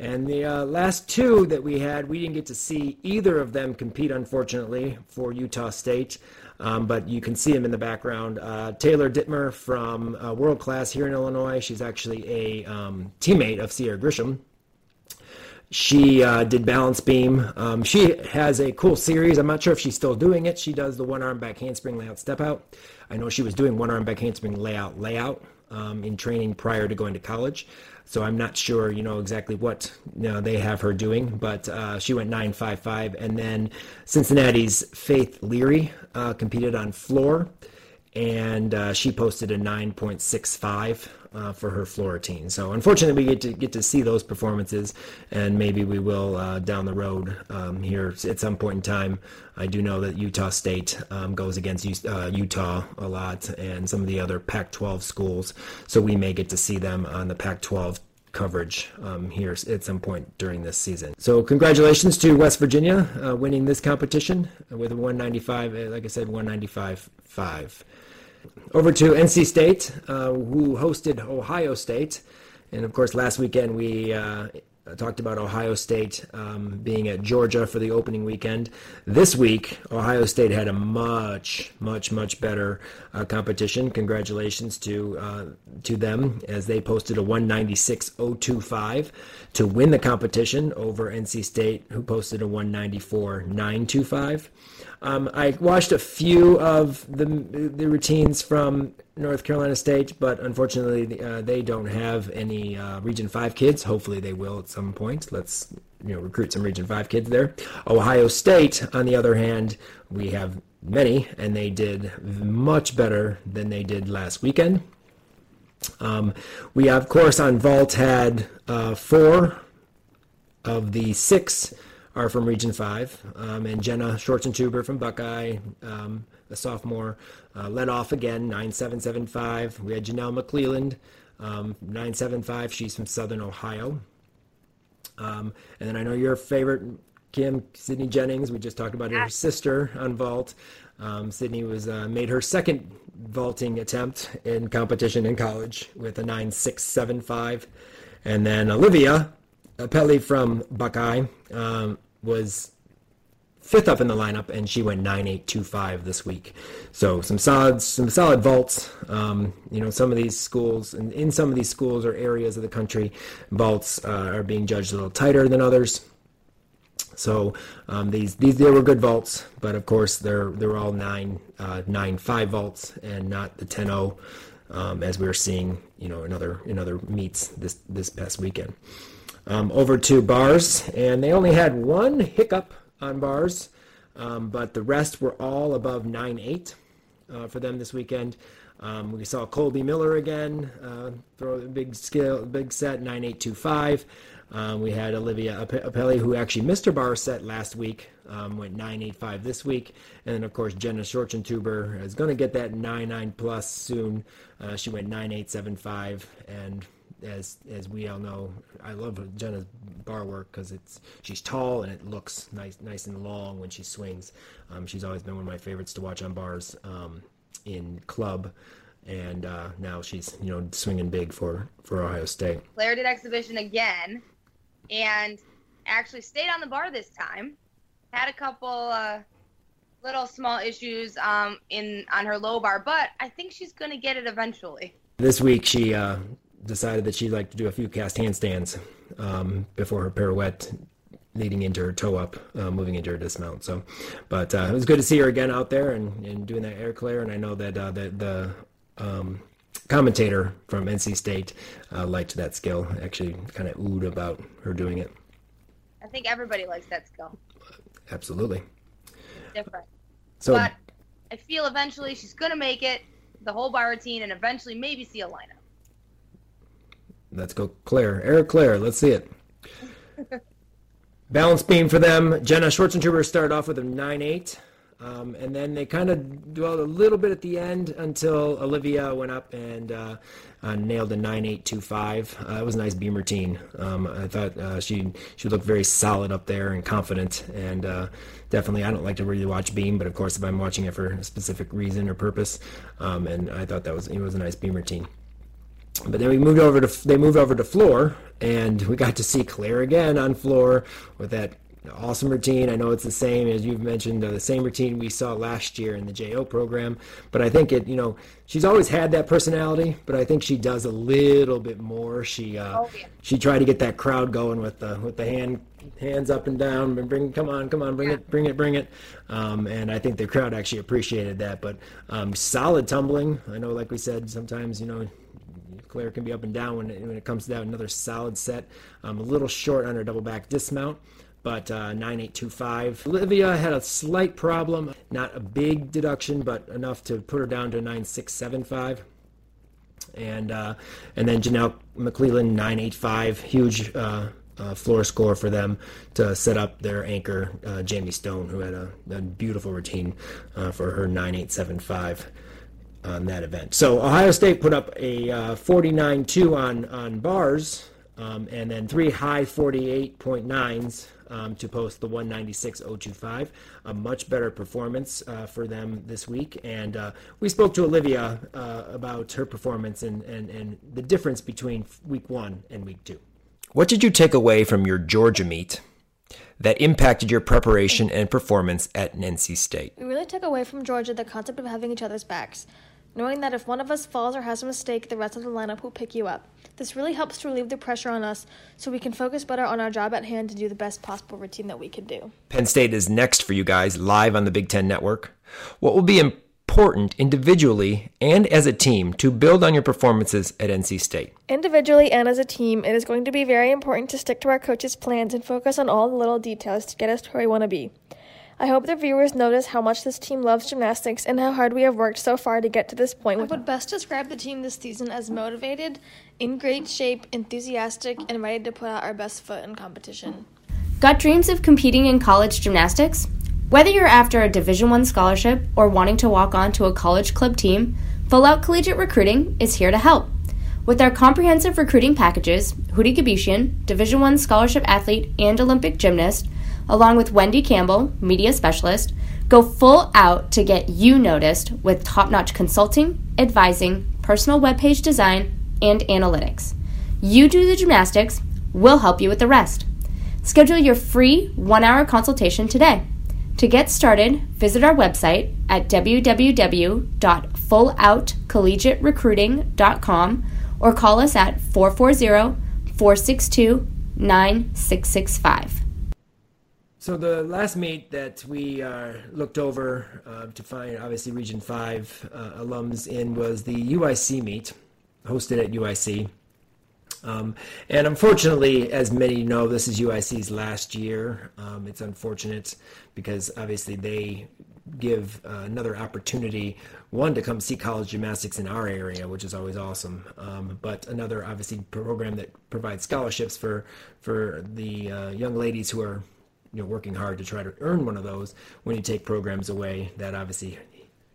And the uh, last two that we had, we didn't get to see either of them compete, unfortunately, for Utah State. Um, but you can see them in the background. Uh, Taylor Dittmer from uh, World Class here in Illinois. She's actually a um, teammate of Sierra Grisham. She uh, did balance beam. Um, she has a cool series. I'm not sure if she's still doing it. She does the one arm back handspring layout step out. I know she was doing one arm back handspring layout layout um, in training prior to going to college. So I'm not sure, you know, exactly what you know, they have her doing, but uh, she went 9.55. And then Cincinnati's Faith Leary uh, competed on floor, and uh, she posted a 9.65 uh, for her floor routine. So unfortunately, we get to get to see those performances, and maybe we will uh, down the road um, here at some point in time. I do know that Utah State um, goes against uh, Utah a lot, and some of the other Pac-12 schools. So we may get to see them on the Pac-12 coverage um, here at some point during this season. So congratulations to West Virginia uh, winning this competition with a 195, uh, like I said, 195.5. Over to NC State, uh, who hosted Ohio State. And of course, last weekend we uh, talked about Ohio State um, being at Georgia for the opening weekend. This week, Ohio State had a much, much, much better uh, competition. Congratulations to uh, to them as they posted a 196.025 to win the competition over NC State, who posted a 194.925. Um, I watched a few of the the routines from North Carolina State, but unfortunately uh, they don't have any uh, Region Five kids. Hopefully they will at some point. Let's you know recruit some Region Five kids there. Ohio State, on the other hand, we have many, and they did much better than they did last weekend. Um, we of course on vault had uh, four of the six are from Region 5. Um, and Jenna Shortzentuber from Buckeye, um, a sophomore, uh, led off again, 9775. We had Janelle McClelland, um, 975. She's from Southern Ohio. Um, and then I know your favorite, Kim, Sydney Jennings. We just talked about her sister on vault. Um, Sydney was uh, made her second vaulting attempt in competition in college with a 9675. And then Olivia Pelly from Buckeye um, was fifth up in the lineup, and she went nine eight two five this week. So some solid some solid vaults. Um, you know, some of these schools and in some of these schools or areas of the country, vaults uh, are being judged a little tighter than others. So um, these these they were good vaults, but of course they're they're all nine uh, nine five vaults and not the 10-0 um, as we were seeing you know in other in other meets this this past weekend um, over to bars, and they only had one hiccup on bars, um, but the rest were all above 9.8 uh, for them this weekend. Um, we saw Colby Miller again uh, throw a big scale, big set 9825. Um, we had Olivia Aepli, who actually missed her bar set last week, um, went 985 this week, and then of course Jenna Shortzentuber is going to get that 99 plus soon. Uh, she went 9875, and as as we all know, I love Jenna's bar work because it's she's tall and it looks nice nice and long when she swings. Um, she's always been one of my favorites to watch on bars um, in club, and uh, now she's you know swinging big for for Ohio State. Claire did exhibition again, and actually stayed on the bar this time. Had a couple. Uh, little small issues um, in on her low bar, but I think she's going to get it eventually. This week she uh, decided that she'd like to do a few cast handstands um, before her pirouette leading into her toe up, uh, moving into her dismount. So, but uh, it was good to see her again out there and, and doing that air clear. And I know that uh, the, the um, commentator from NC State uh, liked that skill. Actually, kind of oohed about her doing it. I think everybody likes that skill. Absolutely. Different. So, but I feel eventually she's gonna make it the whole bar routine and eventually maybe see a lineup. Let's go Claire. Eric Claire, let's see it. Balance beam for them. Jenna Schwarzentuber started off with a 9-8. Um, and then they kind of dwelled a little bit at the end until Olivia went up and uh, uh, nailed a 9825. Uh, it was a nice beam routine. Um, I thought uh, she she looked very solid up there and confident. And uh, definitely, I don't like to really watch beam, but of course, if I'm watching it for a specific reason or purpose, um, and I thought that was it was a nice beam routine. But then we moved over to they moved over to floor, and we got to see Claire again on floor with that awesome routine. I know it's the same as you've mentioned, the same routine we saw last year in the JO program. But I think it, you know, she's always had that personality, but I think she does a little bit more. She uh, oh, yeah. she tried to get that crowd going with the with the hand hands up and down and bring come on come on bring yeah. it bring it bring it um, and i think the crowd actually appreciated that but um, solid tumbling i know like we said sometimes you know Claire can be up and down when it, when it comes to that. Another solid set. Um, a little short on her double back dismount, but uh, 9825. Olivia had a slight problem, not a big deduction, but enough to put her down to 9675. And uh, and then Janelle McClelland 985, huge uh, uh, floor score for them to set up their anchor uh, Jamie Stone, who had a, a beautiful routine uh, for her 9875 on that event. So Ohio State put up a uh, 49-2 on on bars, um, and then three high 48.9s um, to post the 196.025. A much better performance uh, for them this week, and uh, we spoke to Olivia uh, about her performance and, and and the difference between week one and week two. What did you take away from your Georgia meet? that impacted your preparation and performance at NC State? We really took away from Georgia the concept of having each other's backs knowing that if one of us falls or has a mistake, the rest of the lineup will pick you up. This really helps to relieve the pressure on us so we can focus better on our job at hand to do the best possible routine that we can do. Penn State is next for you guys live on the Big Ten Network. What will be important individually and as a team to build on your performances at NC State. Individually and as a team, it is going to be very important to stick to our coaches' plans and focus on all the little details to get us to where we want to be. I hope the viewers notice how much this team loves gymnastics and how hard we have worked so far to get to this point. I would best describe the team this season as motivated, in great shape, enthusiastic, and ready to put out our best foot in competition. Got dreams of competing in college gymnastics? Whether you're after a Division 1 scholarship or wanting to walk on to a college club team, Full Out Collegiate Recruiting is here to help. With our comprehensive recruiting packages, Houry Gebeshian, Division 1 scholarship athlete and Olympic gymnast, along with Wendy Campbell, media specialist, go full out to get you noticed with top-notch consulting, advising, personal webpage design, and analytics. You do the gymnastics, we'll help you with the rest. Schedule your free 1-hour consultation today. To get started, visit our website at www.fulloutcollegiaterecruiting.com or call us at 440 462 9665. So the last meet that we uh, looked over uh, to find obviously Region 5 uh, alums in was the UIC meet hosted at UIC. Um, and unfortunately, as many know, this is UIC's last year. Um, it's unfortunate because obviously they give uh, another opportunity, one to come see college gymnastics in our area, which is always awesome. Um, but another obviously program that provides scholarships for for the uh, young ladies who are you know working hard to try to earn one of those. When you take programs away, that obviously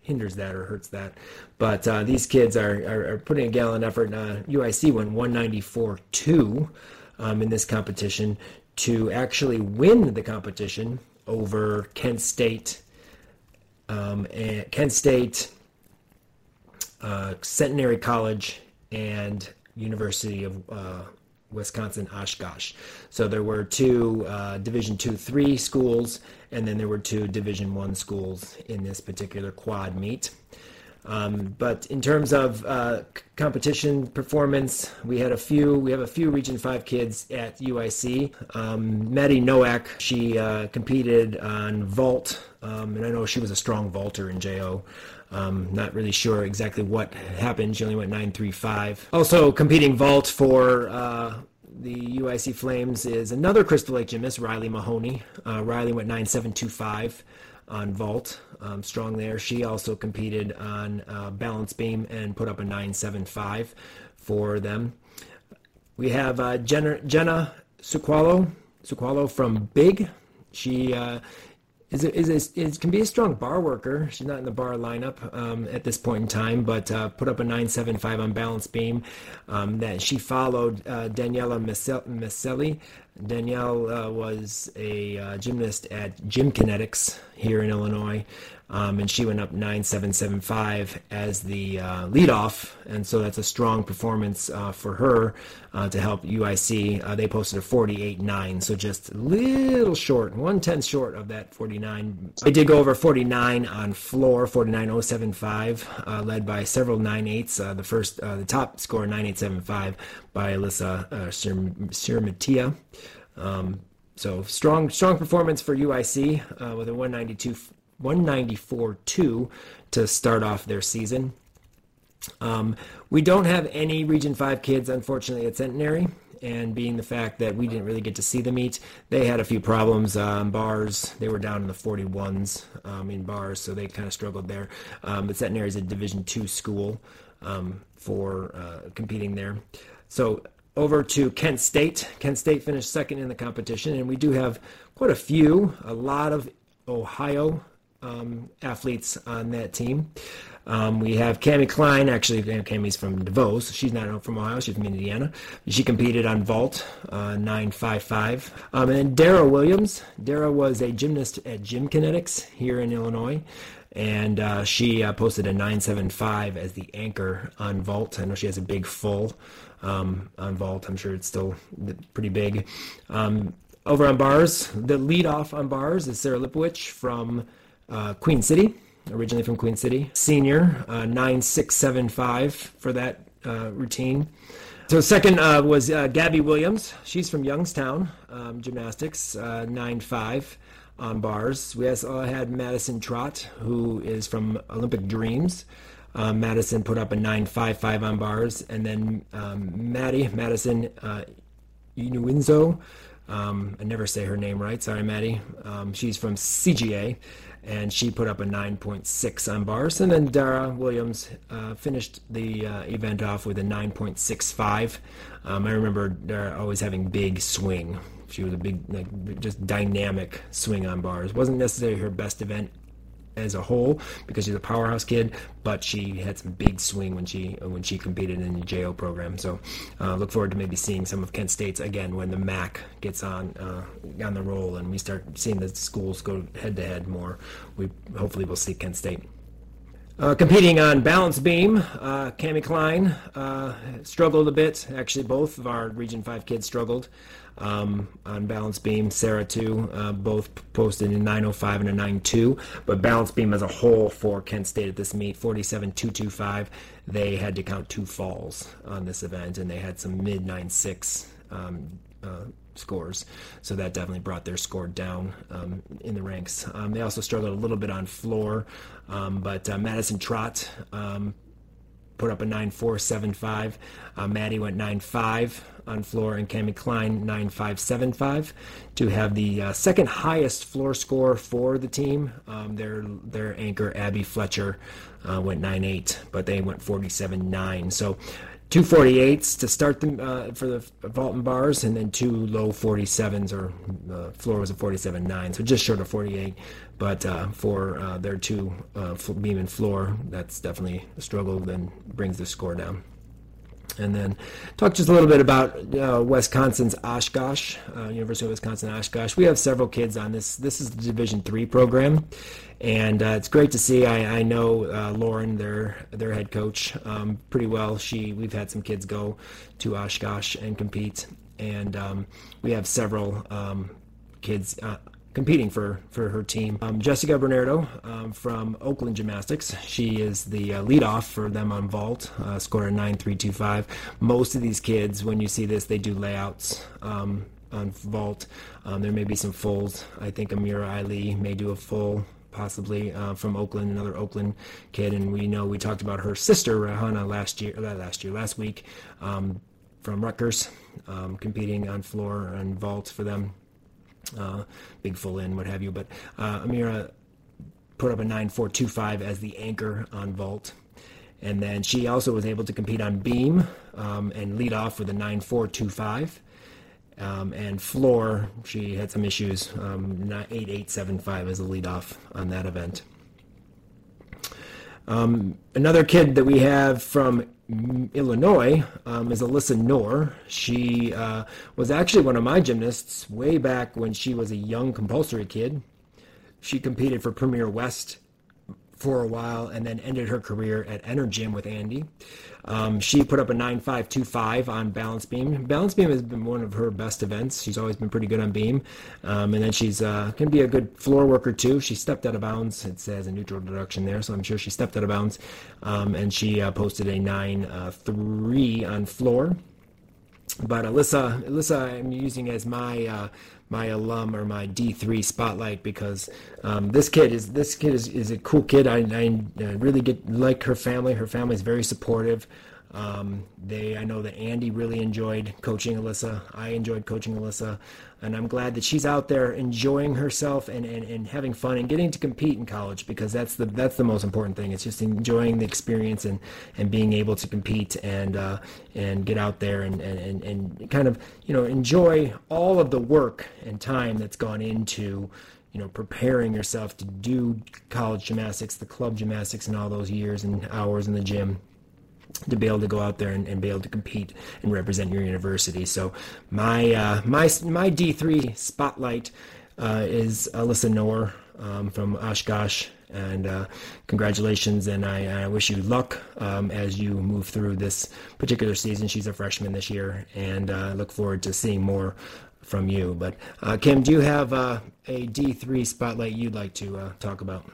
hinders that or hurts that. But uh, these kids are, are, are, putting a gallon effort. Uh, UIC went 194-2 um, in this competition to actually win the competition over Kent State, um, and Kent State, uh, Centenary College, and University of uh, Wisconsin Oshkosh. So there were two uh, Division two three schools, and then there were two Division one schools in this particular quad meet. Um, but in terms of uh, competition performance, we had a few. We have a few Region Five kids at UIC. Um, Maddie Nowak, she uh, competed on vault, um, and I know she was a strong vaulter in JO. Um, not really sure exactly what happened. She only went 9.35. Also competing vault for uh, the UIC Flames is another Crystal Lake gymnast, Riley Mahoney. Uh, Riley went 9.725 on vault. Um, strong there. She also competed on uh, balance beam and put up a 9.75 for them. We have uh, Jenna, Jenna Suqualo, Suqualo from Big. She uh, is is is can be a strong bar worker. She's not in the bar lineup um, at this point in time, but uh, put up a 9.75 on balance beam. Um, that she followed uh, Daniela Maselli. Danielle uh, was a uh, gymnast at Gym Kinetics here in Illinois. Um, and she went up 9775 as the uh, leadoff, and so that's a strong performance uh, for her uh, to help UIC. Uh, they posted a 48.9, so just a little short, one tenth short of that 49. They did go over 49 on floor, 49075, uh, led by several 9.8s. Uh, the first, the top score 9875 by Alyssa uh, Sirmatia. Um, so strong, strong performance for UIC with a 192 194.2 to start off their season. Um, we don't have any Region 5 kids, unfortunately, at Centenary. And being the fact that we didn't really get to see them meet, they had a few problems. Um, bars, they were down in the 41s um, in bars, so they kind of struggled there. Um, but Centenary is a Division two school um, for uh, competing there. So over to Kent State. Kent State finished second in the competition, and we do have quite a few, a lot of Ohio um, athletes on that team. Um, we have Cami Klein. Actually, Cami's from DeVos. She's not from Ohio. She's from Indiana. She competed on vault, uh, 955. Um, and Dara Williams. Dara was a gymnast at Gym Kinetics here in Illinois. And uh, she uh, posted a 975 as the anchor on vault. I know she has a big full um, on vault. I'm sure it's still pretty big. Um, over on bars, the lead off on bars is Sarah Lipowich from uh, Queen City, originally from Queen City. Senior, uh, 9675 for that uh, routine. So second uh, was uh, Gabby Williams. She's from Youngstown, um, gymnastics, uh, 9.5 on bars. We also had Madison Trott, who is from Olympic Dreams. Uh, Madison put up a 9.55 on bars, and then um, Maddie Madison uh, Inuinzo. Um, I never say her name right. Sorry, Maddie. Um, she's from CGA, and she put up a 9.6 on bars. And then Dara Williams uh, finished the uh, event off with a 9.65. Um, I remember Dara always having big swing. She was a big, like, just dynamic swing on bars. wasn't necessarily her best event as a whole because she's a powerhouse kid, but she had some big swing when she when she competed in the JO program. So uh, look forward to maybe seeing some of Kent State's again when the MAC gets on uh, on the roll and we start seeing the schools go head to head more. We hopefully will see Kent State. Uh, competing on balance beam, uh, Cami Klein uh, struggled a bit. Actually, both of our Region 5 kids struggled um, on balance beam. Sarah, too, uh, both posted in 905 and a 92. But balance beam as a whole for Kent State at this meet, 47225. They had to count two falls on this event, and they had some mid 96 um, uh, scores. So that definitely brought their score down um, in the ranks. Um, they also struggled a little bit on floor, um, but uh, Madison Trot um, put up a 9.475. Uh, Maddie went 9.5 on floor, and Cami Klein 9.575 to have the uh, second highest floor score for the team. Um, their their anchor Abby Fletcher uh, went 9.8, but they went 47.9. So two 48s to start them uh, for the vault and bars, and then two low 47s, or uh, floor was a 47.9, so just short of 48. But uh, for uh, their two uh, beam and floor, that's definitely a struggle, then brings the score down. And then talk just a little bit about uh, Wisconsin's Oshkosh, University of Wisconsin Oshkosh. We have several kids on this. This is the Division three program, and uh, it's great to see. I, I know uh, Lauren, their their head coach, um, pretty well. She we've had some kids go to Oshkosh and compete, and um, we have several um, kids. Competing for, for her team. Um, Jessica Bernardo um, from Oakland Gymnastics. She is the uh, lead off for them on vault, uh, scored a 9.325. Most of these kids, when you see this, they do layouts um, on vault. Um, there may be some fulls. I think Amira Ali may do a full possibly uh, from Oakland, another Oakland kid, and we know we talked about her sister Rahana last year, uh, last year, last week, um, from Rutgers, um, competing on floor and vault for them, uh, big full in, what have you. But uh, Amira put up a 9.425 as the anchor on vault. And then she also was able to compete on beam um, and lead off with a 9.425. Um, and floor, she had some issues. Um, 8875 as a lead off on that event. Um, another kid that we have from Illinois um, is Alyssa Noor. She uh, was actually one of my gymnasts way back when she was a young compulsory kid. She competed for Premier West for a while and then ended her career at Energym with Andy. Um, she put up a 9.525 on balance beam. Balance beam has been one of her best events. She's always been pretty good on beam. Um, and then she's uh, can be a good floor worker too. She stepped out of bounds. It says a neutral deduction there, so I'm sure she stepped out of bounds. Um, and she uh, posted a 9.3 uh, on floor. But Alyssa, Alyssa, I'm using as my uh, my alum or my D3 spotlight because um, this kid is this kid is, is a cool kid. I, I, really get like her family. Her family is very supportive. Um, they I know that Andy really enjoyed coaching Alyssa. I enjoyed coaching Alyssa and I'm glad that she's out there enjoying herself and, and, and having fun and getting to compete in college because that's the that's the most important thing. It's just enjoying the experience and, and being able to compete and uh, and get out there and, and, and kind of you know enjoy all of the work and time that's gone into you know preparing yourself to do college gymnastics, the club gymnastics, and all those years and hours in the gym to be able to go out there and, and, be able to compete and represent your university. So my uh, my my D three spotlight uh, is Alyssa Noor um, from Oshkosh, and uh, congratulations, and I, I, wish you luck um, as you move through this particular season. She's a freshman this year, and I uh, look forward to seeing more from you. But uh, Kim, do you have uh, a D three spotlight you'd like to talk about?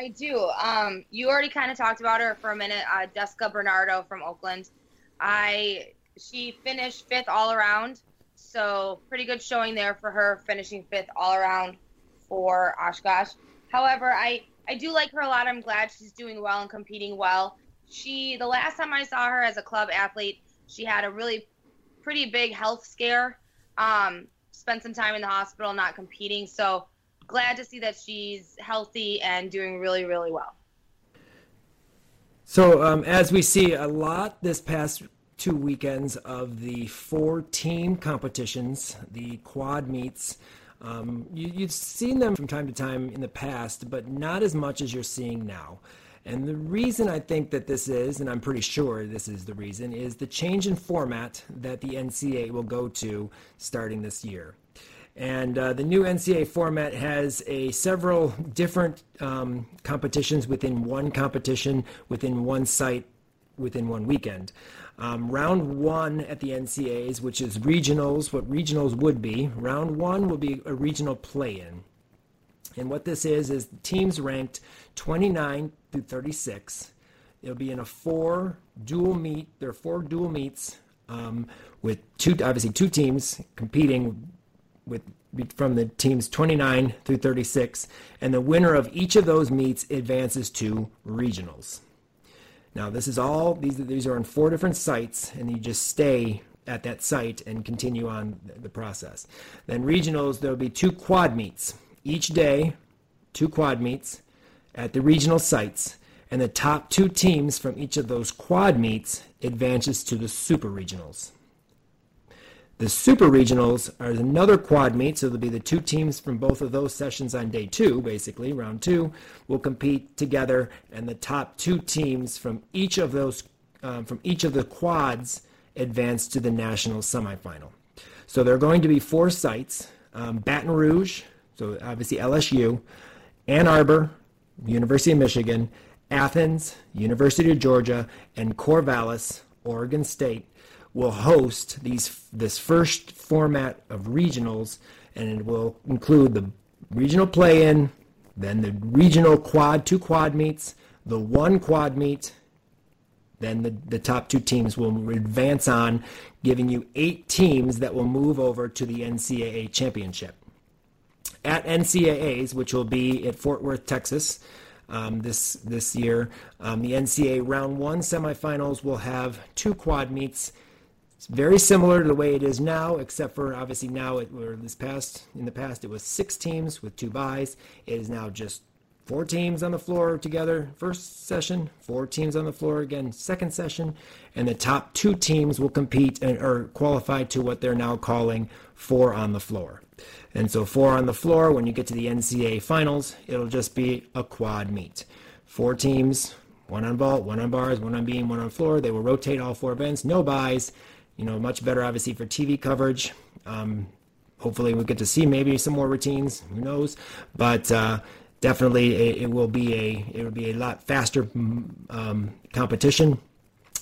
I do. Um, you already kind of talked about her for a minute. Uh, Jessica Bernardo from Oakland. I she finished fifth all around, so pretty good showing there for her, finishing fifth all around for Oshkosh. However, I I do like her a lot. I'm glad she's doing well and competing well. She the last time I saw her as a club athlete, she had a really pretty big health scare. Um, spent some time in the hospital, not competing. So glad to see that she's healthy and doing really, really well. So, um, as we see a lot this past two weekends of the four team competitions, the quad meets, um, you, have seen them from time to time in the past, but not as much as you're seeing now. And the reason I think that this is, and I'm pretty sure this is the reason, is the change in format that the NCAA will go to starting this year. And uh, the new NCAA format has a several different um, competitions within one competition, within one site, within one weekend. Um, round one at the NCAs, which is regionals, what regionals would be. Round one will be a regional play-in. And what this is is teams ranked 29 through 36. It'll be in a four dual meet. There are four dual meets um, with two, obviously two teams competing with from the teams 29 through 36, and the winner of each of those meets advances to regionals. Now, this is all these these are on four different sites, and you just stay at that site and continue on the process. Then regionals, there'll be two quad meets each day, two quad meets at the regional sites, and the top two teams from each of those quad meets advances to the super regionals. The super regionals are another quad meet, so there'll be the two teams from both of those sessions on day two, basically, round two, will compete together, and the top two teams from each of those, um, from each of the quads, advance to the national semifinal. So there are going to be four sites: um, Baton Rouge, so obviously LSU, Ann Arbor, University of Michigan, Athens, University of Georgia, and Corvallis, Oregon State will host these this first format of regionals, and it will include the regional play-in, then the regional quad two quad meets, the one quad meet. Then the, the top two teams will advance on, giving you eight teams that will move over to the NCAA championship. At NCAAs, which will be at Fort Worth, Texas, um, this this year. Um, the NCAA Round One semifinals will have two quad meets it's very similar to the way it is now, except for obviously now it or this past in the past it was six teams with two byes. It is now just four teams on the floor together first session, four teams on the floor again second session, and the top two teams will compete and or qualify to what they're now calling four on the floor. And so four on the floor, when you get to the NCAA finals, it'll just be a quad meet. Four teams, one on vault, one on bars, one on beam, one on floor. They will rotate all four events, no byes you know, much better obviously for TV coverage. Um, hopefully, we'll get to see maybe some more routines. Who knows? But uh, definitely, it, it, will be a it will be a lot faster um, competition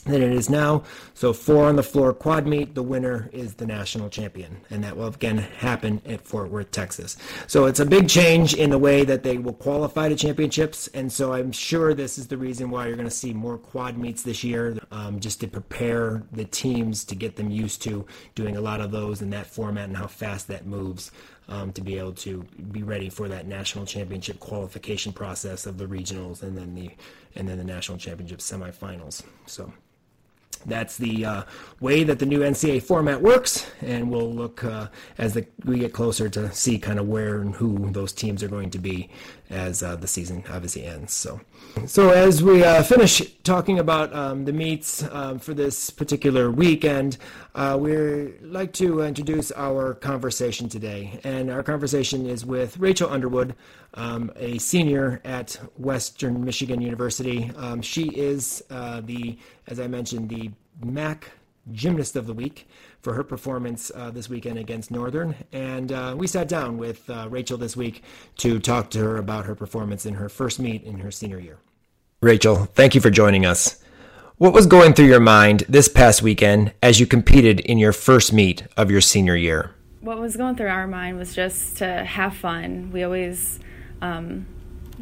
than it is now. So four on the floor quad meet, the winner is the national champion, and that will again happen at Fort Worth, Texas. So it's a big change in the way that they will qualify to championships, and so I'm sure this is the reason why you're going to see more quad meets this year, um, just to prepare the teams to get them used to doing a lot of those in that format and how fast that moves. Um, to be able to be ready for that national championship qualification process of the regionals and then the and then the national championship semifinals. So that's the uh, way that the new NCA format works, and we'll look uh, as the, we get closer to see kind of where and who those teams are going to be as uh, the season obviously ends. So, so as we uh, finish talking about um, the meets um, for this particular weekend, uh, we'd like to introduce our conversation today, and our conversation is with Rachel Underwood, um, a senior at Western Michigan University. Um, she is uh, the, as I mentioned, the MAC Gymnast of the Week for her performance uh, this weekend against Northern. And uh, we sat down with uh, Rachel this week to talk to her about her performance in her first meet in her senior year. Rachel, thank you for joining us. What was going through your mind this past weekend as you competed in your first meet of your senior year? What was going through our mind was just to have fun. We always um,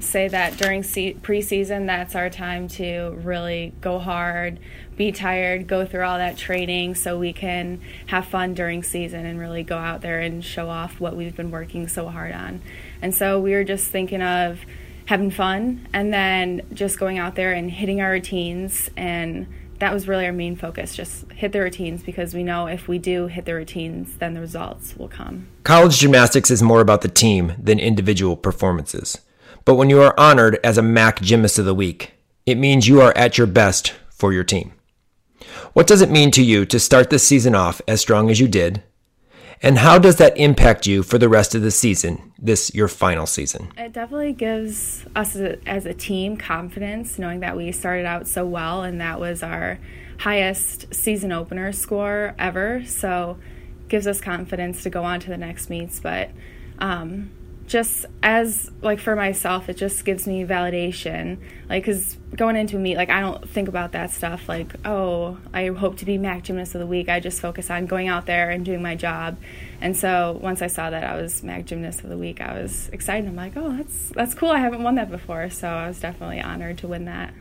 say that during se- preseason, that's our time to really go hard, be tired, go through all that training so we can have fun during season and really go out there and show off what we've been working so hard on. And so we were just thinking of having fun and then just going out there and hitting our routines. And that was really our main focus just hit the routines because we know if we do hit the routines then the results will come. College gymnastics is more about the team than individual performances but when you are honored as a mac gymnast of the week it means you are at your best for your team what does it mean to you to start this season off as strong as you did and how does that impact you for the rest of the season, this your final season? It definitely gives us as a, as a team confidence, knowing that we started out so well and that was our highest season opener score ever. So gives us confidence to go on to the next meets. But um, just as like for myself it just gives me validation. Like because going into a meet like i don't think about that stuff like oh i hope to be mac gymnast of the week. I just focus on going out there and doing my job. And so once i saw that i was mac gymnast of the week i was excited. I'm like oh that's that's cool. I haven't won that before. So i was definitely honored to win that.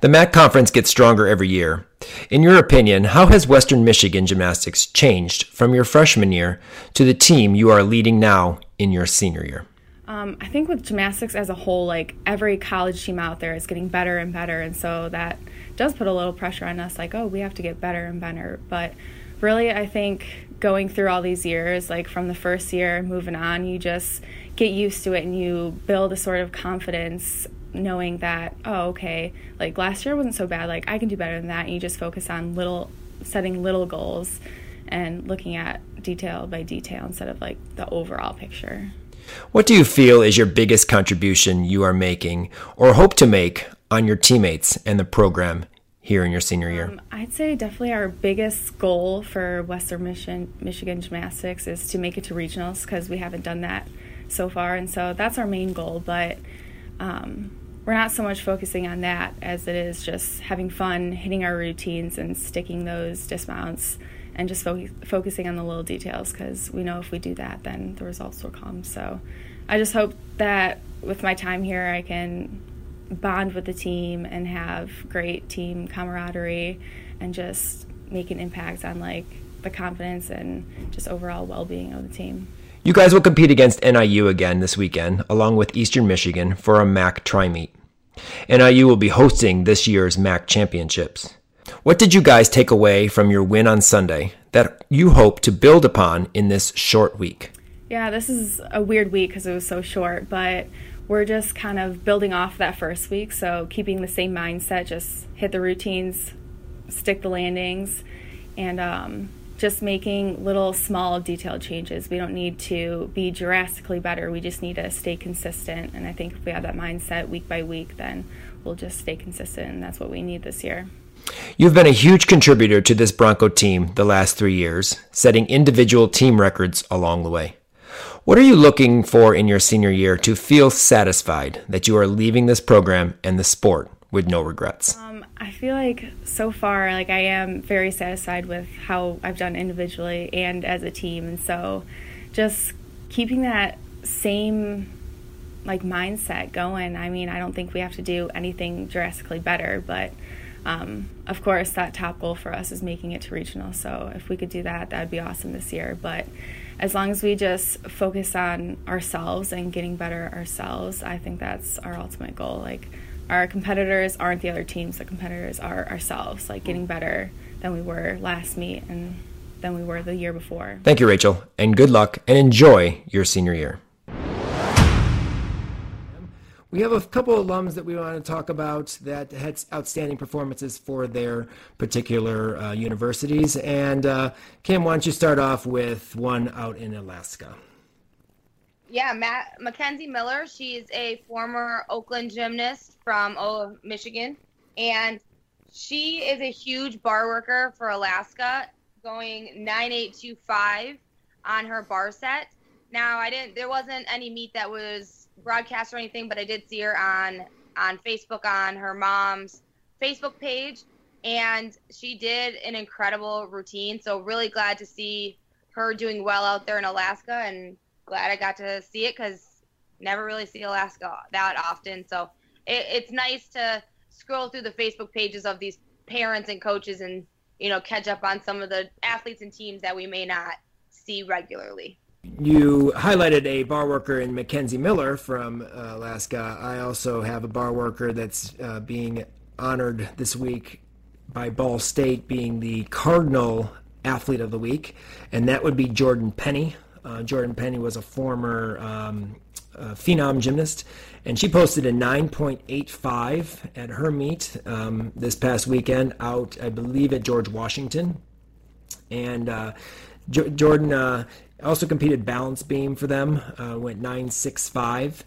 The MAC conference gets stronger every year. In your opinion, how has Western Michigan gymnastics changed from your freshman year to the team you are leading now in your senior year? Um, I think with gymnastics as a whole, like every college team out there is getting better and better, and so that does put a little pressure on us. Like, oh, we have to get better and better. But really, I think going through all these years, like from the first year moving on, you just get used to it and you build a sort of confidence knowing that oh okay like last year wasn't so bad like i can do better than that and you just focus on little setting little goals and looking at detail by detail instead of like the overall picture what do you feel is your biggest contribution you are making or hope to make on your teammates and the program here in your senior year? Um, I'd say definitely our biggest goal for Western Michigan, Michigan Gymnastics is to make it to regionals because we haven't done that so far, and so that's our main goal. But um, we're not so much focusing on that as it is just having fun, hitting our routines, and sticking those dismounts, and just fo- focusing on the little details because we know if we do that, then the results will come. So I just hope that with my time here, I can bond with the team and have great team camaraderie and just make an impact on like the confidence and just overall well-being of the team. You guys will compete against NIU again this weekend, along with Eastern Michigan, for a MAC tri meet. NIU will be hosting this year's MAC championships. What did you guys take away from your win on Sunday that you hope to build upon in this short week? Yeah, this is a weird week because it was so short, but we're just kind of building off that first week. So keeping the same mindset, just hit the routines, stick the landings, and um, just making little small detailed changes. We don't need to be drastically better. We just need to stay consistent. And I think if we have that mindset week by week, then we'll just stay consistent. And that's what we need this year. You've been a huge contributor to this Bronco team the last three years, setting individual team records along the way. What are you looking for in your senior year to feel satisfied that you are leaving this program and the sport with no regrets? Um, I feel like so far, like I am very satisfied with how I've done individually and as a team, and so just keeping that same like mindset going. I mean, I don't think we have to do anything drastically better, but um, of course, that top goal for us is making it to regional. So if we could do that, that would be awesome this year. But as long as we just focus on ourselves and getting better ourselves, I think that's our ultimate goal. Like our competitors aren't the other teams, the competitors are ourselves, like getting better than we were last meet and than we were the year before. Thank you, Rachel, and good luck and enjoy your senior year. We have a couple of alums that we want to talk about that had outstanding performances for their particular uh, universities. And uh, Kim, why don't you start off with one out in Alaska? Yeah, Matt, Mackenzie Miller. She's a former Oakland gymnast from Michigan, and she is a huge bar worker for Alaska, going 9825 on her bar set. Now, I didn't. There wasn't any meet that was broadcast or anything, but I did see her on on Facebook on her mom's Facebook page, and she did an incredible routine. So really glad to see her doing well out there in Alaska, and glad I got to see it because Never really see Alaska that often. So it, it's nice to scroll through the Facebook pages of these parents and coaches and, you know, catch up on some of the athletes and teams that we may not see regularly. You highlighted a bar worker in Mackenzie Miller from uh, Alaska. I also have a bar worker that's uh, being honored this week by Ball State being the Cardinal Athlete of the Week, and that would be Jordan Penny. Uh, Jordan Penny was a former um, uh, phenom gymnast, and she posted a 9.85 at her meet um, this past weekend out, I believe, at George Washington. And uh, Jordan uh, also competed balance beam for them, uh, went 9.65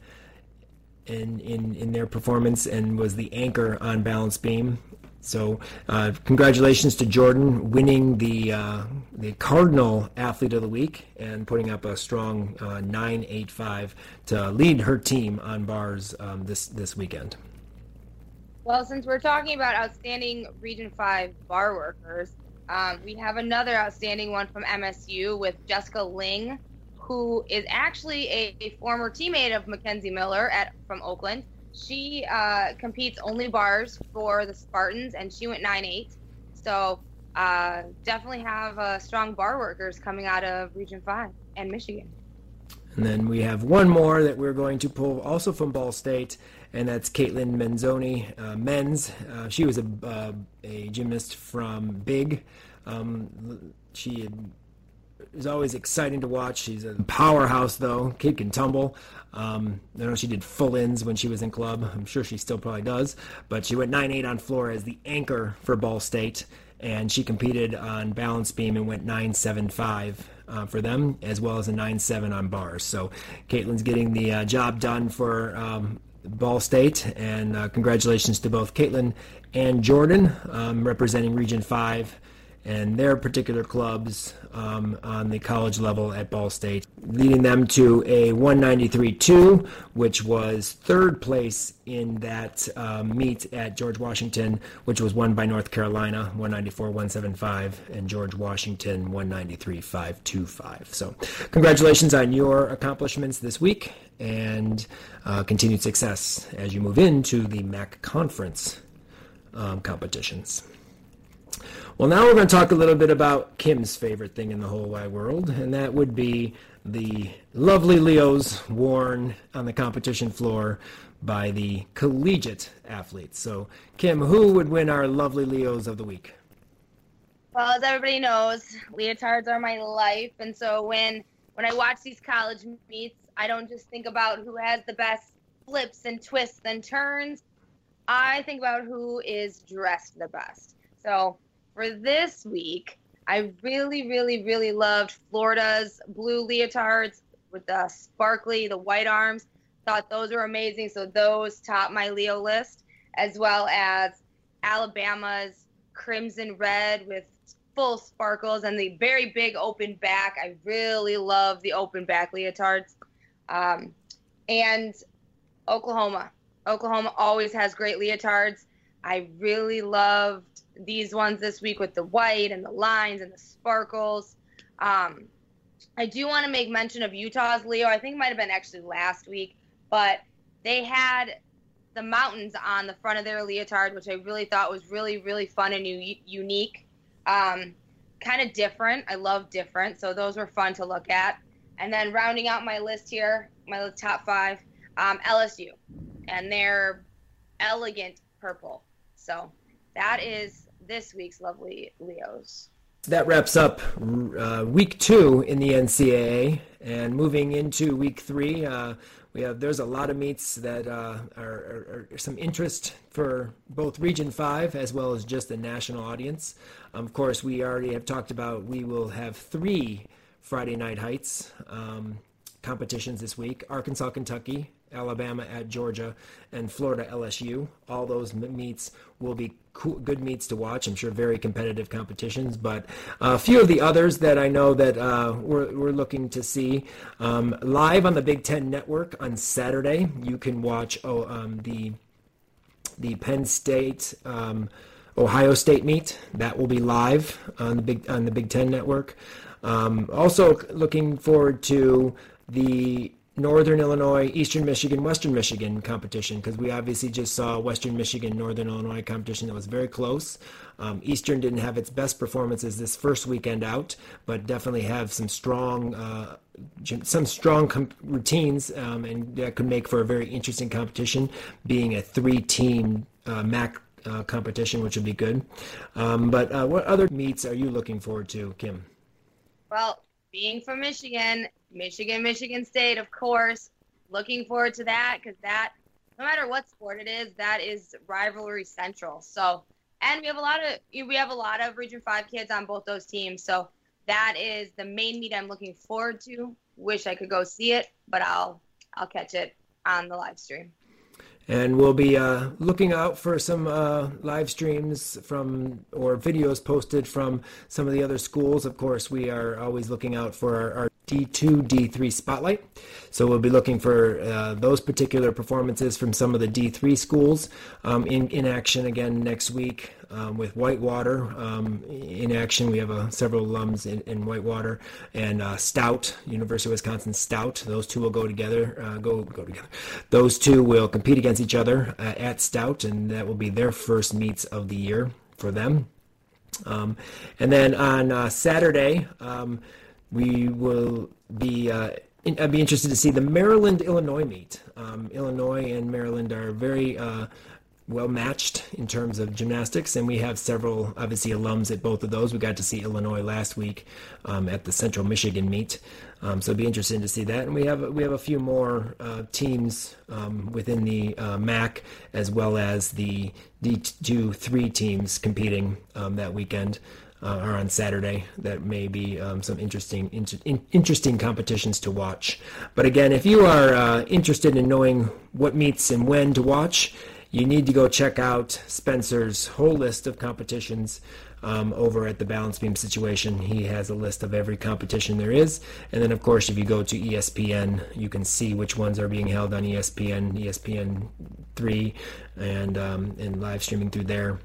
in, in, in their performance and was the anchor on balance beam. So, uh, congratulations to Jordan winning the uh, the Cardinal Athlete of the Week and putting up a strong uh, 9.85 to lead her team on bars um, this this weekend. Well, since we're talking about outstanding Region Five bar workers, um, we have another outstanding one from MSU with Jessica Ling, who is actually a, a former teammate of Mackenzie Miller at from Oakland. She uh, competes only bars for the Spartans, and she went 9 8. So uh, definitely have uh, strong bar workers coming out of Region 5 and Michigan. And then we have one more that we're going to pull also from Ball State, and that's Caitlin Menzoni, uh, men's. Uh, she was a, uh, a gymnast from Big. Um, she had is always exciting to watch. She's a powerhouse, though. Kid can tumble. Um, I know she did full ins when she was in club. I'm sure she still probably does. But she went 9 8 on floor as the anchor for Ball State. And she competed on balance beam and went 9 7 5 uh, for them, as well as a 9 7 on bars. So Caitlin's getting the uh, job done for um, Ball State. And uh, congratulations to both Caitlin and Jordan um, representing Region 5 and their particular clubs um, on the college level at Ball State, leading them to a 193.2, which was third place in that um, meet at George Washington, which was won by North Carolina, 194-175 and George Washington, 193-525. So, congratulations on your accomplishments this week and uh, continued success as you move into the MAC conference um, competitions. Well, now we're going to talk a little bit about Kim's favorite thing in the whole wide world, and that would be the lovely Leos worn on the competition floor by the collegiate athletes. So, Kim, who would win our lovely Leos of the week? Well, as everybody knows, leotards are my life, and so when when I watch these college meets, I don't just think about who has the best flips and twists and turns. I think about who is dressed the best. So for this week, I really, really, really loved Florida's blue leotards with the sparkly, the white arms. Thought those were amazing. So those top my Leo list, as well as Alabama's crimson red with full sparkles and the very big open back. I really love the open back leotards. Um, and Oklahoma. Oklahoma always has great leotards. I really loved these ones this week with the white and the lines and the sparkles. Um, I do want to make mention of Utah's Leo. I think it might have been actually last week, but they had the mountains on the front of their leotard, which I really thought was really, really fun and u- unique. Um, kind of different. I love different. So those were fun to look at. And then rounding out my list here, my top five, um, LSU and their elegant purple. So that is this week's lovely Leos. That wraps up uh, week two in the NCAA, and moving into week three, uh, we have there's a lot of meets that uh, are, are, are, some interest for both Region Five as well as just the national audience. Um, of course, we already have talked about we will have three Friday Night Heights um, competitions this week: Arkansas, Kentucky, Alabama at Georgia, and Florida LSU. All those meets will be cool, good meets to watch. I'm sure very competitive competitions, but a few of the others that I know that uh, we're, we're looking to see um, live on the Big Ten Network on Saturday. You can watch oh, um, the the Penn State. Um, Ohio State meet that will be live on the big on the Big Ten Network. Um, also looking forward to the Northern Illinois, Eastern Michigan, Western Michigan competition because we obviously just saw Western Michigan, Northern Illinois competition that was very close. Um, Eastern didn't have its best performances this first weekend out, but definitely have some strong, uh, some strong com- routines, um, and that could make for a very interesting competition. Being a three-team uh, MAC uh, competition, which would be good. Um, but uh, what other meets are you looking forward to, Kim? Well, being from Michigan, Michigan, Michigan State, of course. Looking forward to that because that, no matter what sport it is, that is rivalry central. So, and we have a lot of we have a lot of Region Five kids on both those teams. So that is the main meet I'm looking forward to. Wish I could go see it, but I'll I'll catch it on the live stream. And we'll be uh, looking out for some uh, live streams from or videos posted from some of the other schools. Of course, we are always looking out for our, our D2, D3 spotlight. So we'll be looking for uh, those particular performances from some of the D3 schools um, in, in action again next week um, with Whitewater um, in action. We have uh, several alums in, in Whitewater and uh, Stout, University of Wisconsin Stout. Those two will go together. Uh, go go together. Those two will compete against each other uh, at Stout, and that will be their first meets of the year for them. Um, and then on uh, Saturday. Um, we will be uh, I'd be interested to see the Maryland Illinois meet. Um, Illinois and Maryland are very well matched in terms of gymnastics, and we have several obviously alums at both of those. We got to see Illinois last week um, at the Central Michigan meet, um, so it'd be interesting to see that. And we have we have a few more uh, teams um, within the uh, MAC as well as the D2 three teams competing um, that weekend uh, are on Saturday. That may be um, some interesting inter- in- interesting competitions to watch. But again, if you are uh, interested in knowing what meets and when to watch, you need to go check out Spencer's whole list of competitions. Um, over at the balance beam situation. He has a list of every competition there is. And then, of course, if you go to ESPN, you can see which ones are being held on ESPN, ESPN 3, and, um, and live streaming through there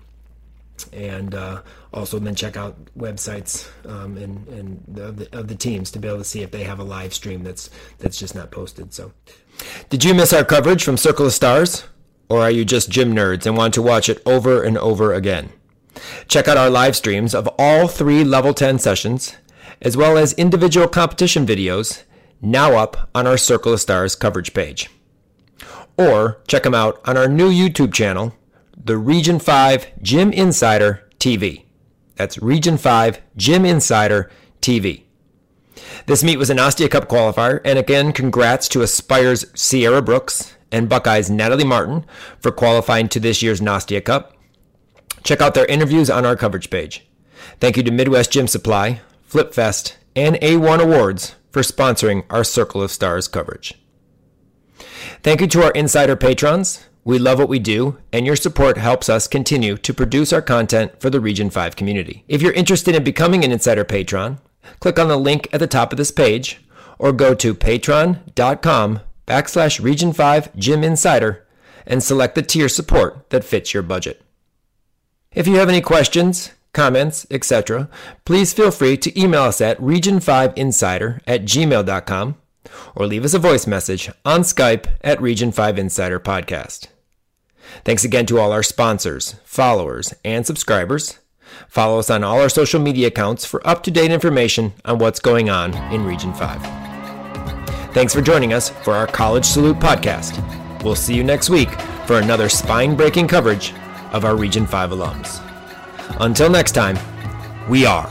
and uh, also then check out websites um, and, and the, of, the, of the teams to be able to see if they have a live stream that's that's just not posted. So, did you miss our coverage from Circle of Stars, or are you just gym nerds and want to watch it over and over again? Check out our live streams of all three Level 10 sessions, as well as individual competition videos, now up on our Circle of Stars coverage page. Or check them out on our new YouTube channel the Region 5 Gym Insider TV. That's Region 5 Gym Insider TV. This meet was an Nastia Cup qualifier, and again, congrats to Aspire's Sierra Brooks and Buckeyes Natalie Martin for qualifying to this year's Nastia Cup. Check out their interviews on our coverage page. Thank you to Midwest Gym Supply, FlipFest, and A1 Awards for sponsoring our Circle of Stars coverage. Thank you to our insider patrons, we love what we do, and your support helps us continue to produce our content for the Region 5 community. If you're interested in becoming an Insider Patron, click on the link at the top of this page or go to patreon.com backslash Region 5 Gym Insider and select the tier support that fits your budget. If you have any questions, comments, etc., please feel free to email us at region5insider at gmail.com or leave us a voice message on Skype at Region 5 Insider Podcast. Thanks again to all our sponsors, followers, and subscribers. Follow us on all our social media accounts for up to date information on what's going on in Region 5. Thanks for joining us for our College Salute podcast. We'll see you next week for another spine breaking coverage of our Region 5 alums. Until next time, we are